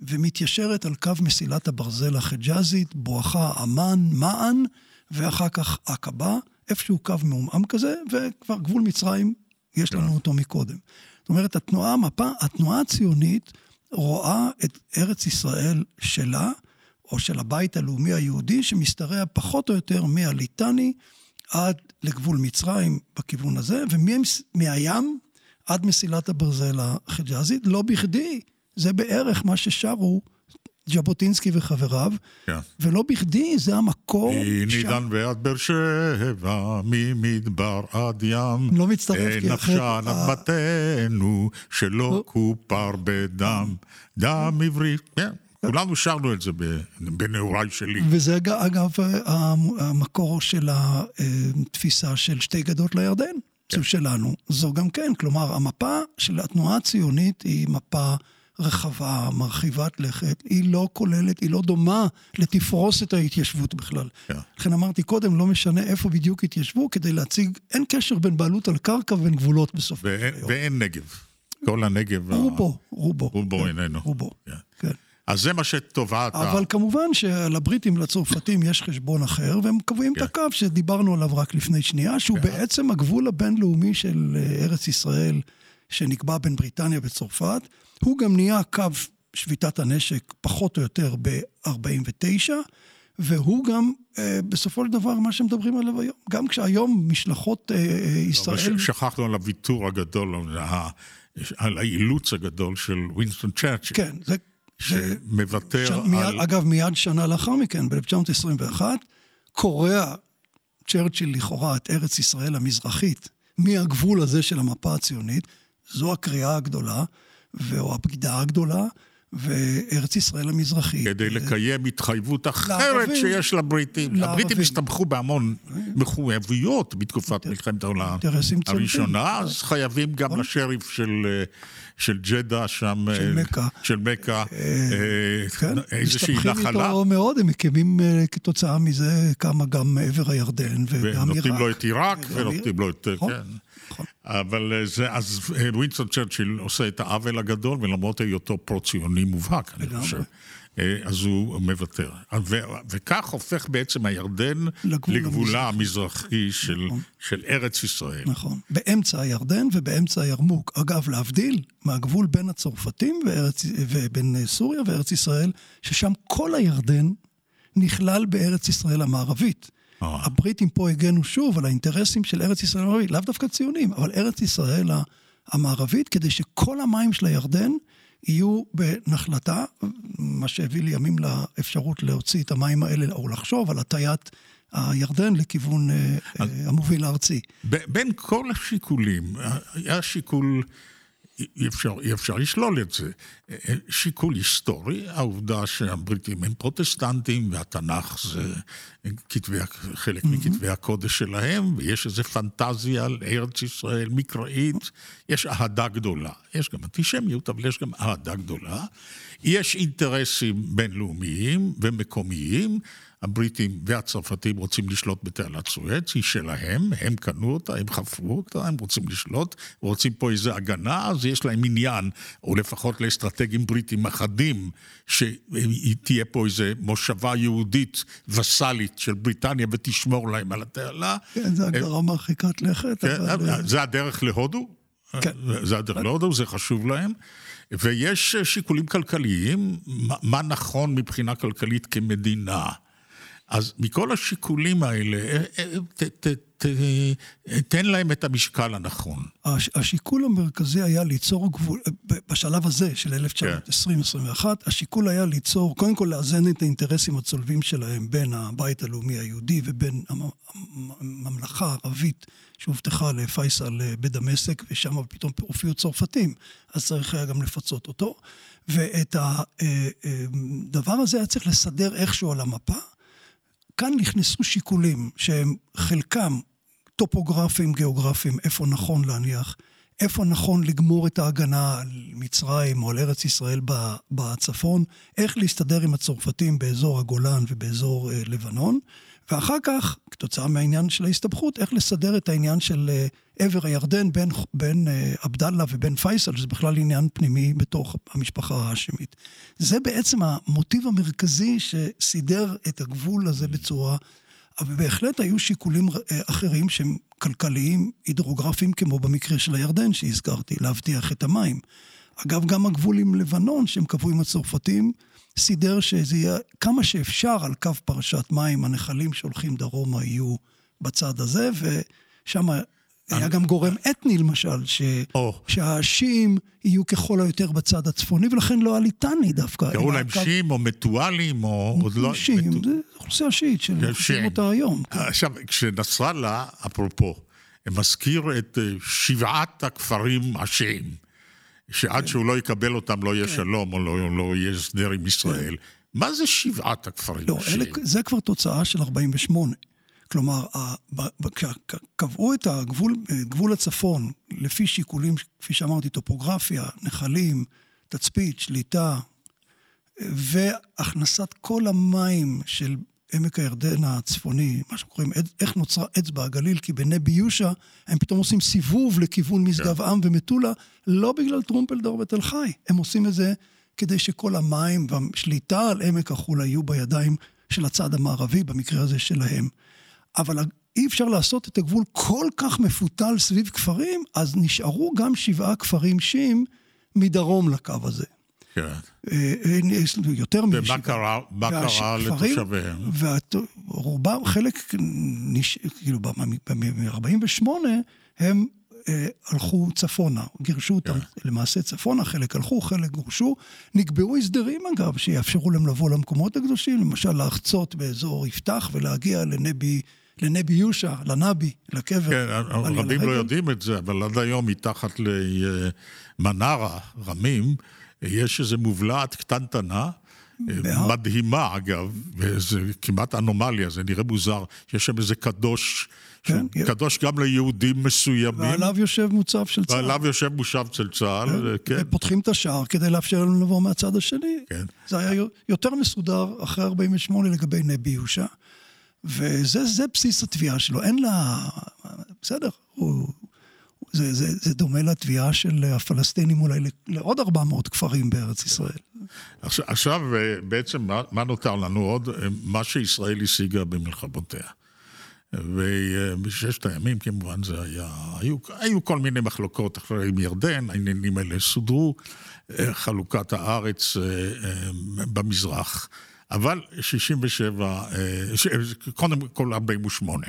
ומתיישרת על קו מסילת הברזל החיג'אזית, בואכה עמאן, מען, ואחר כך עקבה, איפשהו קו מעומעם כזה, וכבר גבול מצרים, יש לנו אותו מקודם. זאת אומרת, התנועה, המפה, התנועה הציונית רואה את ארץ ישראל שלה, או של הבית הלאומי היהודי, שמשתרע פחות או יותר מהליטני עד לגבול מצרים בכיוון הזה, ומהים עד מסילת הברזל החיג'אזית. לא בכדי, זה בערך מה ששרו ז'בוטינסקי וחבריו, כן. ולא בכדי זה המקור... מנידן ועד באר שבע, ממדבר עד ים. לא מצטרף כי אחרת... נפשה נפתנו, שלא כופר בדם, דם עברי. כן. כולנו שרנו את זה בנעוריי שלי. וזה אגב המקור של התפיסה של שתי גדות לירדן, כן. שלנו. זו גם כן, כלומר, המפה של התנועה הציונית היא מפה רחבה, מרחיבת לכת, היא לא כוללת, היא לא דומה לתפרוס את ההתיישבות בכלל. Yeah. כן. לכן אמרתי קודם, לא משנה איפה בדיוק התיישבו, כדי להציג, אין קשר בין בעלות על קרקע ובין גבולות בסופו של. ואין נגב. כל הנגב... רובו, רובו. רובו כן, איננו. רובו, yeah. כן. כן. אז זה מה שטובת ה... אבל כמובן שלבריטים, לצרפתים, יש חשבון אחר, והם קובעים כן. את הקו שדיברנו עליו רק לפני שנייה, שהוא כן. בעצם הגבול הבינלאומי של אה, ארץ ישראל, שנקבע בין בריטניה וצרפת. הוא גם נהיה קו שביתת הנשק פחות או יותר ב-49, והוא גם אה, בסופו של דבר מה שמדברים עליו היום. גם כשהיום משלחות אה, אה ישראל... לא, שכחנו על הוויתור הגדול, על, ה... על האילוץ הגדול של וינסטון צ'רצ'יל. כן, זה... שמוותר ש... על... מיד, אגב, מיד שנה לאחר מכן, ב-1921, קורע צ'רצ'יל לכאורה את ארץ ישראל המזרחית מהגבול הזה של המפה הציונית. זו הקריאה הגדולה. או הבגידה הגדולה, וארץ ישראל המזרחית. כדי לקיים התחייבות אחרת לערבים, שיש לבריטים. לערבים. הבריטים הסתמכו בהמון מחויבויות בתקופת מלחמת העולם הראשונה, אז חייבים גם נכון. לשריף של... של ג'דה שם, של מכה, של מכה, אה, אה, כן, איזושהי נחלה. מסתבכים איתו מאוד, הם מקימים אה, כתוצאה מזה כמה גם מעבר הירדן וגם עיראק. ונותנים לו את עיראק ונותנים לו את. כן. אבל אה, זה, אז אה, ווינסטון צ'רצ'יל עושה את העוול הגדול, ולמרות היותו פרו-ציוני מובהק, אני חושב. אה, אז הוא מוותר. ו- וכך הופך בעצם הירדן לגבול לגבולה המזרחי של, נכון. של ארץ ישראל. נכון. באמצע הירדן ובאמצע הירמוק. אגב, להבדיל מהגבול בין הצרפתים וארץ, ובין סוריה וארץ ישראל, ששם כל הירדן נכלל בארץ ישראל המערבית. הבריטים פה הגנו שוב על האינטרסים של ארץ ישראל המערבית, לאו דווקא ציונים, אבל ארץ ישראל המערבית, כדי שכל המים של הירדן יהיו בנחלתה, מה שהביא לימים לאפשרות להוציא את המים האלה, או לחשוב על הטיית הירדן לכיוון אה, אז, המוביל הארצי. בין כל השיקולים, היה שיקול... אי אפשר, אי אפשר לשלול את זה. שיקול היסטורי, העובדה שהבריטים הם פרוטסטנטים והתנ"ך זה כתבי, חלק mm-hmm. מכתבי הקודש שלהם, ויש איזו פנטזיה על ארץ ישראל מקראית, יש אהדה גדולה. יש גם אנטישמיות, אבל יש גם אהדה גדולה. יש אינטרסים בינלאומיים ומקומיים. הבריטים והצרפתים רוצים לשלוט בתעלת סואץ, היא שלהם, הם קנו אותה, הם חפרו אותה, הם רוצים לשלוט, רוצים פה איזו הגנה, אז יש להם עניין, או לפחות לאסטרטגים בריטים אחדים, שתהיה פה איזו מושבה יהודית וסאלית של בריטניה ותשמור להם על התעלה. כן, זו הגדרה מרחיקת לכת, כן, אבל... זה הדרך להודו. כן. זה הדרך להודו, זה חשוב להם. ויש שיקולים כלכליים, מה נכון מבחינה כלכלית כמדינה. אז מכל השיקולים האלה, אה, אה, ת, ת, ת, תן להם את המשקל הנכון. השיקול המרכזי היה ליצור גבול, בשלב הזה של 1920-21, כן. השיקול היה ליצור, קודם כל לאזן את האינטרסים הצולבים שלהם בין הבית הלאומי היהודי ובין הממלכה הערבית שהובטחה לפייסל אה, בדמשק, ושם פתאום הופיעו צרפתים, אז צריך היה גם לפצות אותו. ואת הדבר הזה היה צריך לסדר איכשהו על המפה. כאן נכנסו שיקולים שהם חלקם טופוגרפיים, גיאוגרפיים, איפה נכון להניח, איפה נכון לגמור את ההגנה על מצרים או על ארץ ישראל בצפון, איך להסתדר עם הצרפתים באזור הגולן ובאזור אה, לבנון, ואחר כך, כתוצאה מהעניין של ההסתבכות, איך לסדר את העניין של אה, עבר הירדן בין, בין אה, עבדאללה ובין פייסל, שזה בכלל עניין פנימי בתוך המשפחה ההאשמית. זה בעצם המוטיב המרכזי שסידר את הגבול הזה בצורה... אבל בהחלט היו שיקולים אה, אחרים שהם כלכליים, הידרוגרפיים, כמו במקרה של הירדן שהזכרתי, להבטיח את המים. אגב, גם הגבול עם לבנון, שהם קבעו עם הצרפתים, סידר שזה יהיה כמה שאפשר על קו פרשת מים, הנחלים שהולכים דרומה יהיו בצד הזה, ושם היה גם גורם אתני, למשל, ש... או. שהשיעים יהיו ככל היותר בצד הצפוני, ולכן לא הליטני דווקא. קראו להם הקו- שיעים או מתואלים, או עוד לא... שיעים, מתו- זה אוכלוסייה שיעית כן, שמחפשים שיעים. אותה היום. עכשיו, כשנסראללה, אפרופו, מזכיר את אה, שבעת הכפרים השיעים, כן. שעד שהוא לא יקבל אותם לא יהיה שלום או לא, לא יהיה הסדר עם ישראל. מה זה שבעת הכפרים כן. לא, אלה? זה כבר תוצאה של 48. כלומר, כשקבעו את הגבול, את גבול הצפון לפי שיקולים, כפי שאמרתי, טופוגרפיה, נחלים, תצפית, שליטה, והכנסת כל המים של עמק הירדן הצפוני, מה שקוראים, איך נוצרה אצבע הגליל, כי בנבי יושע הם פתאום עושים סיבוב לכיוון משגב עם ומטולה, לא בגלל טרומפלדור ותל חי, הם עושים את זה כדי שכל המים והשליטה על עמק החולה יהיו בידיים של הצד המערבי, במקרה הזה שלהם. אבל אי אפשר לעשות את הגבול כל כך מפותל סביב כפרים, אז נשארו גם שבעה כפרים שיעים מדרום לקו הזה. כן. אה, אה, יש לנו יותר משבעה. ומה קרה, מה קרה לתושביהם? ורובם, חלק, נש... כאילו, ב-48, הם אה, הלכו צפונה, גירשו אותם כן. למעשה צפונה, חלק הלכו, חלק גורשו. נקבעו הסדרים, אגב, שיאפשרו להם לבוא למקומות הקדושים, למשל לחצות באזור יפתח ולהגיע לנבי, לנבי יושע, לנבי, לקבר. כן, רבים. לא יודעים את זה, אבל עד היום מתחת למנרה, רמים, יש איזו מובלעת קטנטנה, בהר? מדהימה אגב, וזה כמעט אנומליה, זה נראה מוזר, יש שם איזה קדוש, כן, קדוש גם ליהודים מסוימים, ועליו יושב מוצב של צה"ל. ועליו יושב מושב של צה"ל, כן, ופותחים את השער כדי לאפשר לנו לבוא מהצד השני. כן. זה היה יותר מסודר אחרי 48 לגבי נבי יושע, וזה זה בסיס התביעה שלו. אין לה... בסדר, הוא... זה, זה, זה דומה לתביעה של הפלסטינים אולי לעוד 400 כפרים בארץ ישראל. עכשיו, עכשיו אה, בעצם מה, מה נותר לנו עוד? אה, מה שישראל השיגה במלחמותיה. ובששת הימים כמובן זה היה, היו, היו כל מיני מחלוקות אחרי עם ירדן, העניינים האלה סודרו, אה, חלוקת הארץ במזרח, אבל 67, אה, ש- קודם כל 48.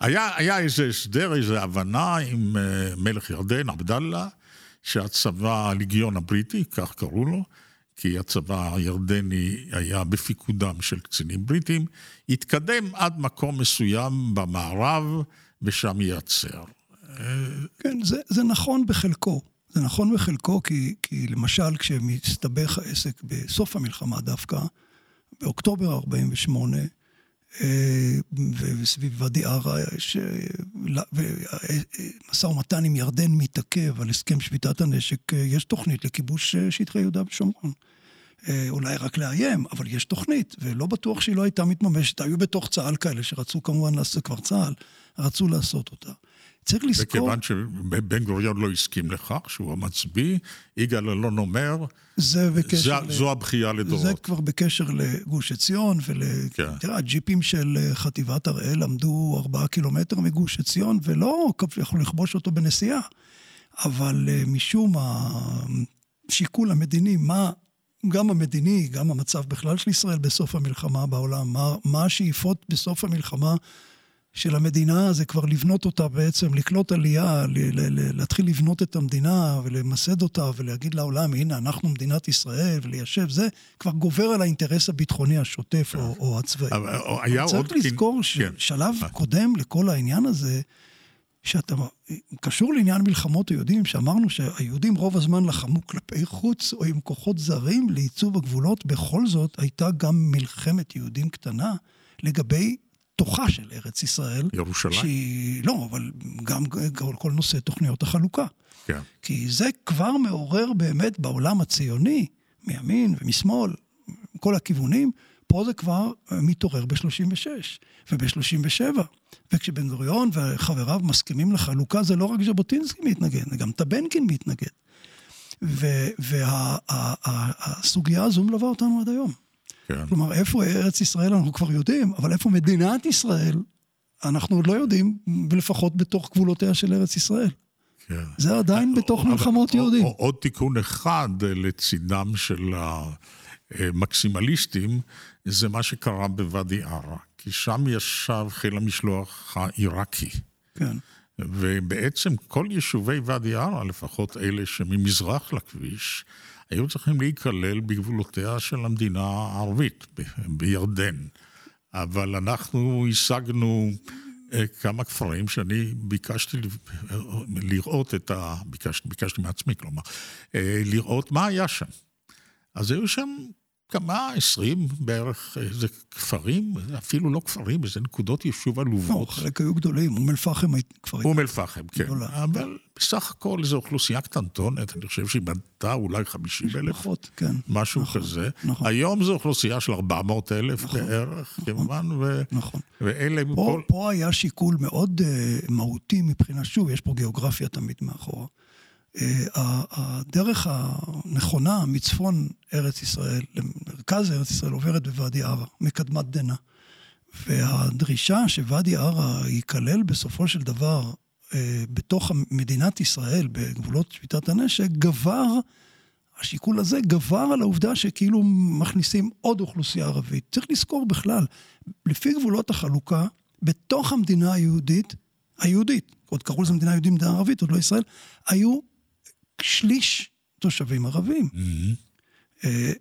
היה, היה איזה הסדר, איזו הבנה עם אה, מלך ירדן, עבדאללה, שהצבא, הליגיון הבריטי, כך קראו לו, כי הצבא הירדני היה בפיקודם של קצינים בריטים, התקדם עד מקום מסוים במערב, ושם ייעצר. כן, זה, זה נכון בחלקו. זה נכון בחלקו, כי, כי למשל כשמסתבך העסק בסוף המלחמה דווקא, באוקטובר 48, אה, וסביב ואדי ערה, יש... משא ומתן עם ירדן מתעכב על הסכם שביתת הנשק, אה, יש תוכנית לכיבוש אה, שטחי יהודה ושומרון. אה, אולי רק לאיים, אבל יש תוכנית, ולא בטוח שהיא לא הייתה מתממשת. היו בתוך צה"ל כאלה שרצו כמובן לעשות, כבר צה"ל, רצו לעשות אותה. צריך לזכור... וכיוון שבן גוריון לא הסכים לכך, שהוא המצביא, יגאל אלון אומר, זה בקשר... זה, ל... זו הבכייה לדורות. זה כבר בקשר לגוש עציון ול... כן. תראה, הג'יפים של אה, חטיבת הראל עמדו ארבעה קילומטר מגוש עציון, ולא יכלו לכבוש אותו בנסיעה. אבל אה, משום השיקול המדיני, מה, גם המדיני, גם המצב בכלל של ישראל בסוף המלחמה בעולם, מה, מה השאיפות בסוף המלחמה של המדינה זה כבר לבנות אותה בעצם, לקלוט עלייה, ל- ל- ל- להתחיל לבנות את המדינה ולמסד אותה ולהגיד לעולם, הנה, אנחנו מדינת ישראל, וליישב, זה כבר גובר על האינטרס הביטחוני השוטף או, או הצבאי. אבל היה עוד... צריך לזכור כן. ששלב קודם לכל העניין הזה, שאתה קשור לעניין מלחמות היהודים, שאמרנו שהיהודים רוב הזמן לחמו כלפי חוץ או עם כוחות זרים לעיצוב הגבולות, בכל זאת הייתה גם מלחמת יהודים קטנה לגבי תוכה של ארץ ישראל. ירושלים. שהיא, לא, אבל גם כל, כל נושא תוכניות החלוקה. כן. כי זה כבר מעורר באמת בעולם הציוני, מימין ומשמאל, כל הכיוונים, פה זה כבר מתעורר ב-36 וב-37. וכשבן גוריון וחבריו מסכימים לחלוקה, זה לא רק ז'בוטינסקי מתנגד, זה גם טבנקין מתנגד. והסוגיה הזו מלווה אותנו עד היום. כן. כלומר, איפה ארץ ישראל אנחנו כבר יודעים, אבל איפה מדינת ישראל, אנחנו עוד לא יודעים, ולפחות בתוך גבולותיה של ארץ ישראל. כן. זה עדיין בתוך אבל מלחמות עוד- יהודים. עוד- תיקון אחד לצידם של המקסימליסטים, זה מה שקרה בוואדי עארה, כי שם ישב חיל המשלוח העיראקי. כן. ובעצם כל יישובי ואדי עארה, לפחות אלה שממזרח לכביש, היו צריכים להיכלל בגבולותיה של המדינה הערבית, ב- בירדן. אבל אנחנו השגנו אה, כמה כפרים שאני ביקשתי לראות את ה... ביקשתי, ביקשתי מעצמי, כלומר, אה, לראות מה היה שם. אז היו שם כמה, עשרים בערך, איזה כפרים, אפילו לא כפרים, איזה נקודות יישוב לא, עלובות. חלק היו גדולים, אום אל-פחם כבר... אום אל-פחם, כן. גדולה. אבל בסך הכל זו אוכלוסייה קטנטונת, אני חושב שהיא בנתה אולי 50 אלף, פחות, כן. משהו נכון, כזה. נכון. היום זו אוכלוסייה של 400 אלף בערך, כמובן, ו- נכון. ואלה הם פה, כל... פה היה שיקול מאוד uh, מהותי מבחינה, שוב, יש פה גיאוגרפיה תמיד מאחורה. Uh, הדרך הנכונה מצפון ארץ ישראל למרכז ארץ ישראל עוברת בוואדי ערה, מקדמת דנא. והדרישה שוואדי ערה ייכלל בסופו של דבר uh, בתוך מדינת ישראל, בגבולות שביתת הנשק, גבר, השיקול הזה גבר על העובדה שכאילו מכניסים עוד אוכלוסייה ערבית. צריך לזכור בכלל, לפי גבולות החלוקה, בתוך המדינה היהודית, היהודית, עוד קראו לזה מדינה יהודית, מדינה ערבית, עוד לא ישראל, היו שליש תושבים ערבים. אה,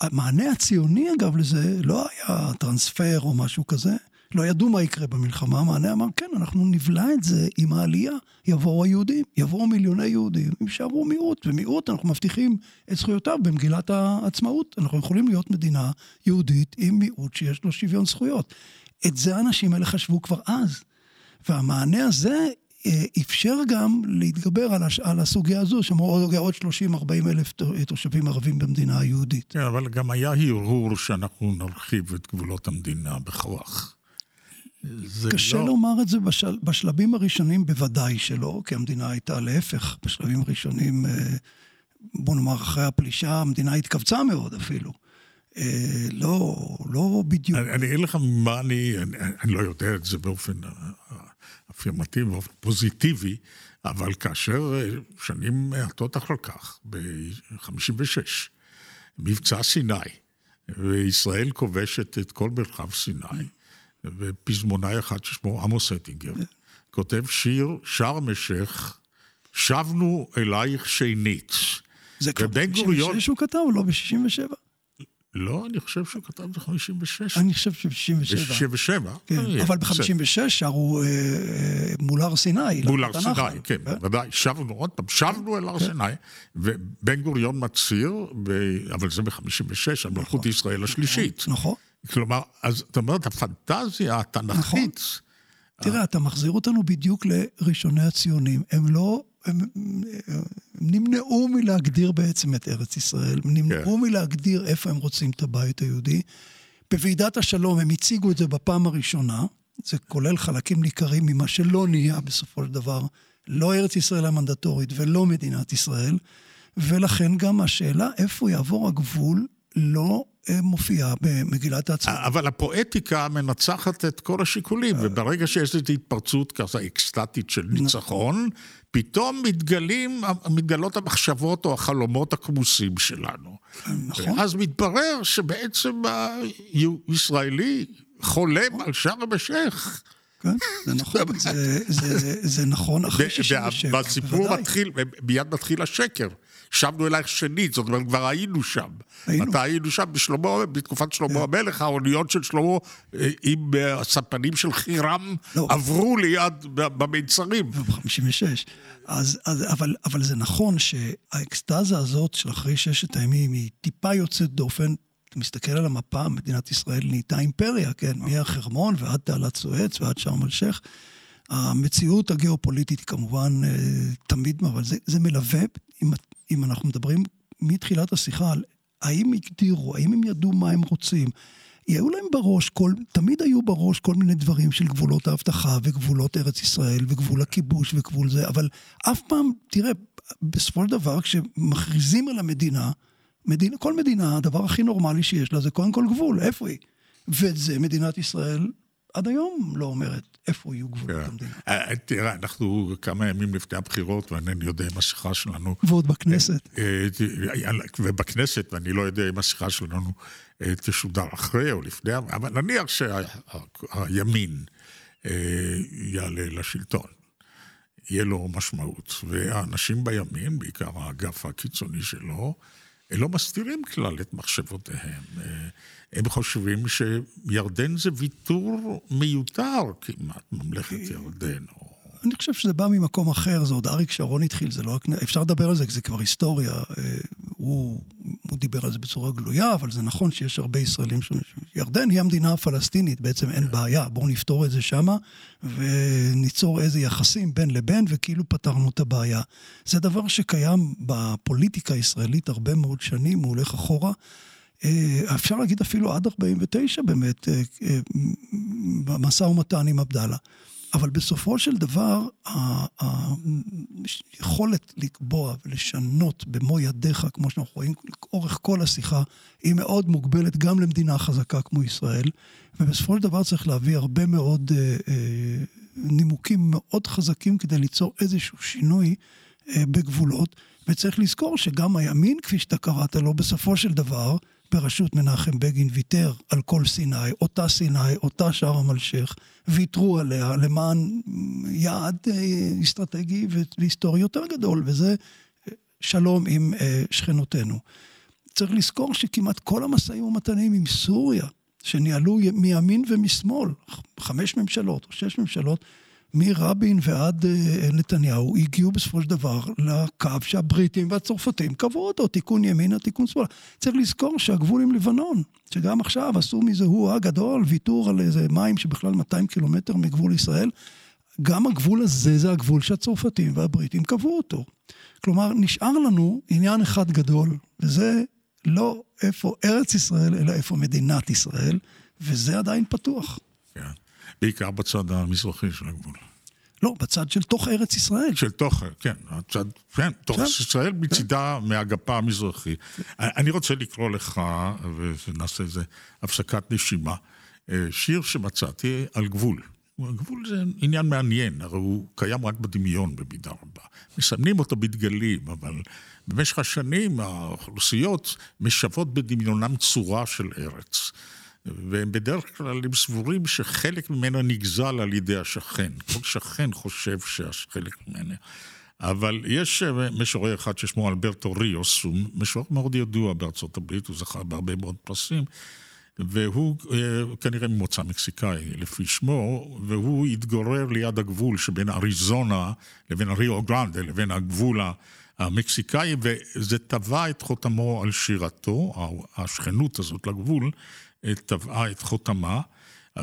המענה הציוני, אגב, לזה לא היה טרנספר או משהו כזה. לא ידעו מה יקרה במלחמה, המענה אמר, כן, אנחנו נבלע את זה עם העלייה. יבואו היהודים, יבואו מיליוני יהודים, הם יישארו מיעוט, ומיעוט אנחנו מבטיחים את זכויותיו במגילת העצמאות. אנחנו יכולים להיות מדינה יהודית עם מיעוט שיש לו שוויון זכויות. את זה האנשים האלה חשבו כבר אז. והמענה הזה אפשר גם להתגבר על, הש... על הסוגיה הזו, שאמרו עוד 30-40 אלף תושבים ערבים במדינה היהודית. כן, אבל גם היה הרהור שאנחנו נרחיב את גבולות המדינה בכוח. קשה לא... לומר את זה בשל... בשלבים הראשונים בוודאי שלא, כי המדינה הייתה להפך, בשלבים הראשונים, אה, בוא נאמר, אחרי הפלישה, המדינה התכווצה מאוד אפילו. אה, לא, לא בדיוק. אני אני אגיד לך מה אני, אני, אני לא יודע את זה באופן אפירמטיבי, באופן פוזיטיבי, אבל כאשר אה, שנים מעטות אחר כך, ב-56, מבצע סיני, וישראל כובשת את כל מרחב סיני, ופזמונאי אחד ששמו עמוס אטינגר, כותב שיר, שארם א-שייח, שבנו אלייך שנית. זה כבר ובן גוריון- ב-66 הוא כתב, לא ב-67? לא, אני חושב שהוא כתב ב-56. אני חושב שב-67. ב-67. כן, אבל ב-56 שרו אה, אה, מול הר סיני. מול הר. סיני, כן, בוודאי. שבנו, עוד פעם, שבנו אל הר סיני, ובן גוריון מצהיר, אבל זה ב-56, על מלכות ישראל השלישית. נכון. כלומר, אז זאת אומרת, הפנטזיה התנ"כית, תראה, אתה מחזיר אותנו בדיוק לראשוני הציונים. הם לא... הם, הם נמנעו מלהגדיר בעצם את ארץ ישראל, הם נמנעו מלהגדיר איפה הם רוצים את הבית היהודי. בוועידת השלום הם הציגו את זה בפעם הראשונה, זה כולל חלקים ניכרים ממה שלא נהיה בסופו של דבר, לא ארץ ישראל המנדטורית ולא מדינת ישראל, ולכן גם השאלה איפה יעבור הגבול לא מופיעה במגילת העצמאות. אבל הפואטיקה מנצחת את כל השיקולים, וברגע שיש איזו התפרצות כזה אקסטטית של ניצחון, פתאום מתגלים, מתגלות המחשבות או החלומות הכמוסים שלנו. נכון. אז מתברר שבעצם הישראלי חולם על שארם א-שייח. כן, זה נכון, *laughs* זה, זה, זה נכון אחרי 67, והסיפור. מתחיל, מיד מתחיל השקר. שבנו אלייך שנית, זאת אומרת, כבר היינו שם. היינו. מתי היינו שם? בשלמה, בתקופת שלמה המלך, האוניות של שלמה אה, עם אה, הספנים של חירם לא. עברו ליד במיצרים. ב-56. אז, אז, אבל, אבל זה נכון שהאקסטזה הזאת של אחרי ששת הימים היא טיפה יוצאת דופן. אתה מסתכל על המפה, מדינת ישראל נהייתה אימפריה, כן? מהחרמון ועד תעלת סואץ ועד שארם א-שייח. המציאות הגיאופוליטית היא כמובן אה, תמיד, אבל זה, זה מלווה, אם, אם אנחנו מדברים מתחילת השיחה על האם הגדירו, האם הם ידעו מה הם רוצים. היו להם בראש, כל, תמיד היו בראש כל מיני דברים של גבולות האבטחה וגבולות ארץ ישראל וגבול הכיבוש וגבול זה, אבל אף פעם, תראה, בסופו של דבר, כשמכריזים על המדינה, מדינה, כל מדינה, הדבר הכי נורמלי שיש לה זה קודם כל גבול, איפה היא? ואת זה מדינת ישראל עד היום לא אומרת איפה יהיו גבולות כן. המדינה. אה, תראה, אנחנו כמה ימים לפני הבחירות, ואינני יודע אם השיחה שלנו... ועוד בכנסת. ובכנסת, ואני לא יודע אם השיחה שלנו תשודר אחרי או לפני, אבל נניח שהימין יעלה לשלטון. יהיה לו משמעות. והאנשים בימין, בעיקר האגף הקיצוני שלו, לא מסתירים כלל את מחשבותיהם. הם חושבים שירדן זה ויתור מיותר כמעט, ממלכת ירדן. או... אני חושב שזה בא ממקום אחר, זה עוד אריק שרון התחיל, זה לא... אפשר לדבר על זה, כי זה כבר היסטוריה. אה, הוא, הוא דיבר על זה בצורה גלויה, אבל זה נכון שיש הרבה ישראלים ש... ירדן היא המדינה הפלסטינית, בעצם אין בעיה, בואו נפתור את זה שמה, וניצור איזה יחסים בין לבין, וכאילו פתרנו את הבעיה. זה דבר שקיים בפוליטיקה הישראלית הרבה מאוד שנים, הוא הולך אחורה. אה, אפשר להגיד אפילו עד 49 באמת, אה, במשא ומתן עם עבדאללה. אבל בסופו של דבר, היכולת לקבוע ולשנות במו ידיך, כמו שאנחנו רואים לאורך כל השיחה, היא מאוד מוגבלת גם למדינה חזקה כמו ישראל, ובסופו של דבר צריך להביא הרבה מאוד אה, אה, נימוקים מאוד חזקים כדי ליצור איזשהו שינוי אה, בגבולות, וצריך לזכור שגם הימין, כפי שאתה קראת לו, בסופו של דבר, בראשות מנחם בגין ויתר על כל סיני, אותה סיני, אותה שארם א-שייח, ויתרו עליה למען יעד אה, אסטרטגי והיסטורי יותר גדול, וזה אה, שלום עם אה, שכנותינו. צריך לזכור שכמעט כל המשאים ומתנים עם סוריה, שניהלו מימין ומשמאל, חמש ממשלות או שש ממשלות, מרבין ועד אה, נתניהו הגיעו בסופו של דבר לקו שהבריטים והצרפתים קבעו אותו, תיקון ימינה, תיקון שמאלה. צריך לזכור שהגבול עם לבנון, שגם עכשיו עשו מזה הוא הגדול, ויתור על איזה מים שבכלל 200 קילומטר מגבול ישראל, גם הגבול הזה זה הגבול שהצרפתים והבריטים קבעו אותו. כלומר, נשאר לנו עניין אחד גדול, וזה לא איפה ארץ ישראל, אלא איפה מדינת ישראל, וזה עדיין פתוח. כן. בעיקר בצד המזרחי של הגבול. לא, בצד של תוך ארץ ישראל. של תוך, כן, הצד, כן, תוך ארץ ישראל מצידה כן. המזרחי. אני רוצה לקרוא לך, ונעשה איזה הפסקת נשימה, אה, שיר שמצאתי על גבול. הגבול זה עניין מעניין, הרי הוא קיים רק בדמיון במידה רבה. מסמנים אותו בדגלים, אבל במשך השנים האוכלוסיות משוות בדמיונם צורה של ארץ. והם בדרך כלל הם סבורים שחלק ממנה נגזל על ידי השכן. כל שכן חושב שחלק ממנה. אבל יש אה, משורר אחד ששמו אלברטו ריוס, הוא משורר מאוד ידוע בארצות הברית, הוא זכה בהרבה מאוד פרסים, והוא אה, כנראה ממוצא מקסיקאי לפי שמו, והוא התגורר ליד הגבול שבין אריזונה לבין ריו גרנדה לבין הגבול המקסיקאי, וזה טבע את חותמו על שירתו, השכנות הזאת לגבול, טבעה את חותמה.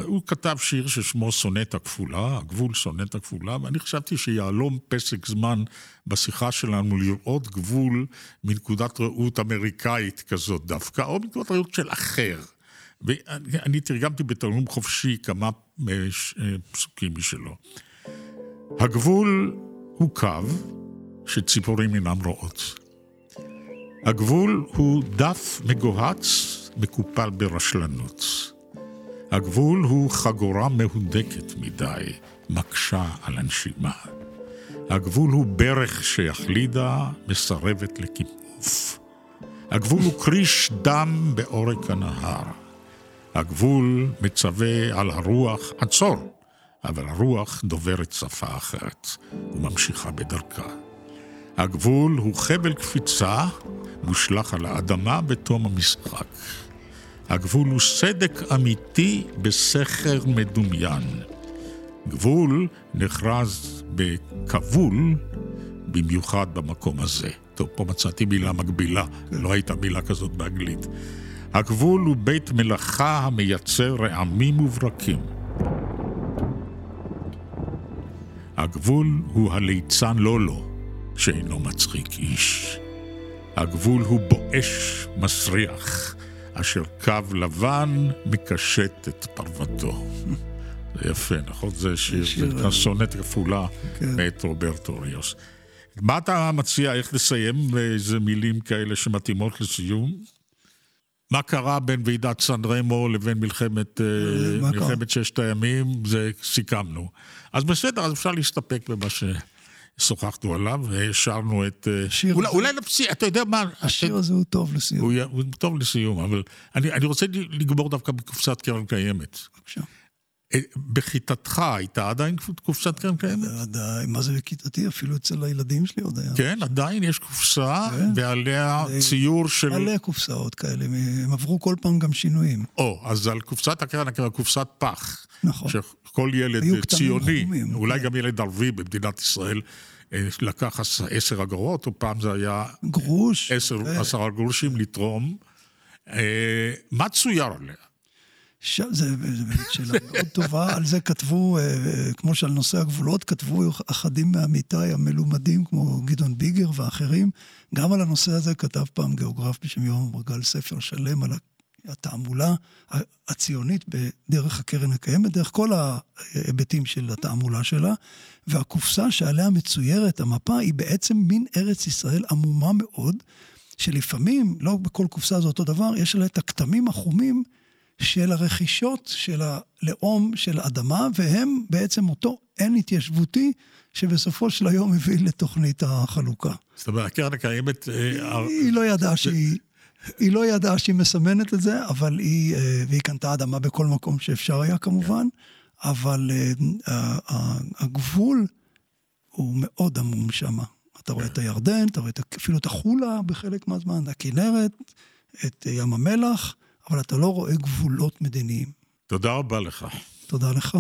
הוא כתב שיר ששמו סונטה כפולה, הגבול סונטה כפולה, ואני חשבתי שיהלום פסק זמן בשיחה שלנו לראות גבול מנקודת ראות אמריקאית כזאת דווקא, או מנקודת ראות של אחר. ואני תרגמתי בתרגום חופשי כמה פסוקים משלו. הגבול הוא קו שציפורים אינם רואות. הגבול הוא דף מגוהץ מקופל ברשלנות. הגבול הוא חגורה מהודקת מדי, מקשה על הנשימה. הגבול הוא ברך שיחלידה, מסרבת לכיפוף. הגבול הוא כריש דם בעורק הנהר. הגבול מצווה על הרוח, עצור, אבל הרוח דוברת שפה אחרת וממשיכה בדרכה. הגבול הוא חבל קפיצה מושלך על האדמה בתום המשחק. הגבול הוא סדק אמיתי בסכר מדומיין. גבול נחרז בכבול, במיוחד במקום הזה. טוב, פה מצאתי מילה מקבילה, לא הייתה מילה כזאת באנגלית. הגבול הוא בית מלאכה המייצר רעמים וברקים. הגבול הוא הליצן לולו, שאינו מצחיק איש. הגבול הוא בואש מסריח, אשר קו לבן מקשט את פרוותו. זה יפה, נכון? זה שיר, זה סונט כפולה כן. מאת רוברטו ריוס. מה אתה מציע, איך לסיים איזה מילים כאלה שמתאימות לסיום? מה קרה בין ועידת סן רמו לבין מלחמת, אה, קרה? מלחמת ששת הימים, זה סיכמנו. אז בסדר, אז אפשר להסתפק במה ששוחחנו עליו, והשארנו את... אה, השיר אולי, הזה- אולי נפסיק, אתה יודע מה... השיר הזה הוא טוב לסיום. הוא, הוא טוב לסיום, אבל אני, אני רוצה לגמור דווקא בקופסת קרן קיימת. בבקשה. אה, בכיתתך הייתה עדיין קופסת קרן קיימת? ודאי, מה זה בכיתתי? אפילו אצל הילדים שלי עוד היה. כן, עדיין יש קופסה, כן. ועליה זה- ציור של... מלא קופסאות כאלה, הם עברו כל פעם גם שינויים. או, אז על קופסת הקרן הקרן, קופסת פח. נכון. שכל ילד ציוני, אולי כן. גם ילד ערבי במדינת ישראל, אה, לקח עש- עשר אגורות, או פעם זה היה גרוש. עשר, כן. עשרה גרושים לתרום. אה, מה צויר עליה? ש... זה, זה באמת שאלה מאוד טובה, על זה כתבו, אה, כמו שעל נושא הגבולות, כתבו אחדים מעמיתיי המלומדים, כמו גדעון ביגר ואחרים. גם על הנושא הזה כתב פעם גיאוגרף בשם יורם ברגל ספר שלם על התעמולה הציונית בדרך הקרן הקיימת, דרך כל ההיבטים של התעמולה שלה, והקופסה שעליה מצוירת המפה היא בעצם מין ארץ ישראל עמומה מאוד, שלפעמים, לא בכל קופסה זה אותו דבר, יש עליה את הכתמים החומים של הרכישות של הלאום של האדמה, והם בעצם אותו אין התיישבותי שבסופו של היום הביא לתוכנית החלוקה. זאת אומרת, הקרן הקיימת... אה, היא לא ידעה שהיא... היא לא ידעה שהיא מסמנת את זה, אבל היא, אה, והיא קנתה אדמה בכל מקום שאפשר היה כמובן, אבל אה, הגבול הוא מאוד עמום שם. אתה רואה את הירדן, אתה רואה אפילו את החולה בחלק מהזמן, הכנרת, את ים המלח, אבל אתה לא רואה גבולות מדיניים. תודה רבה לך. תודה לך.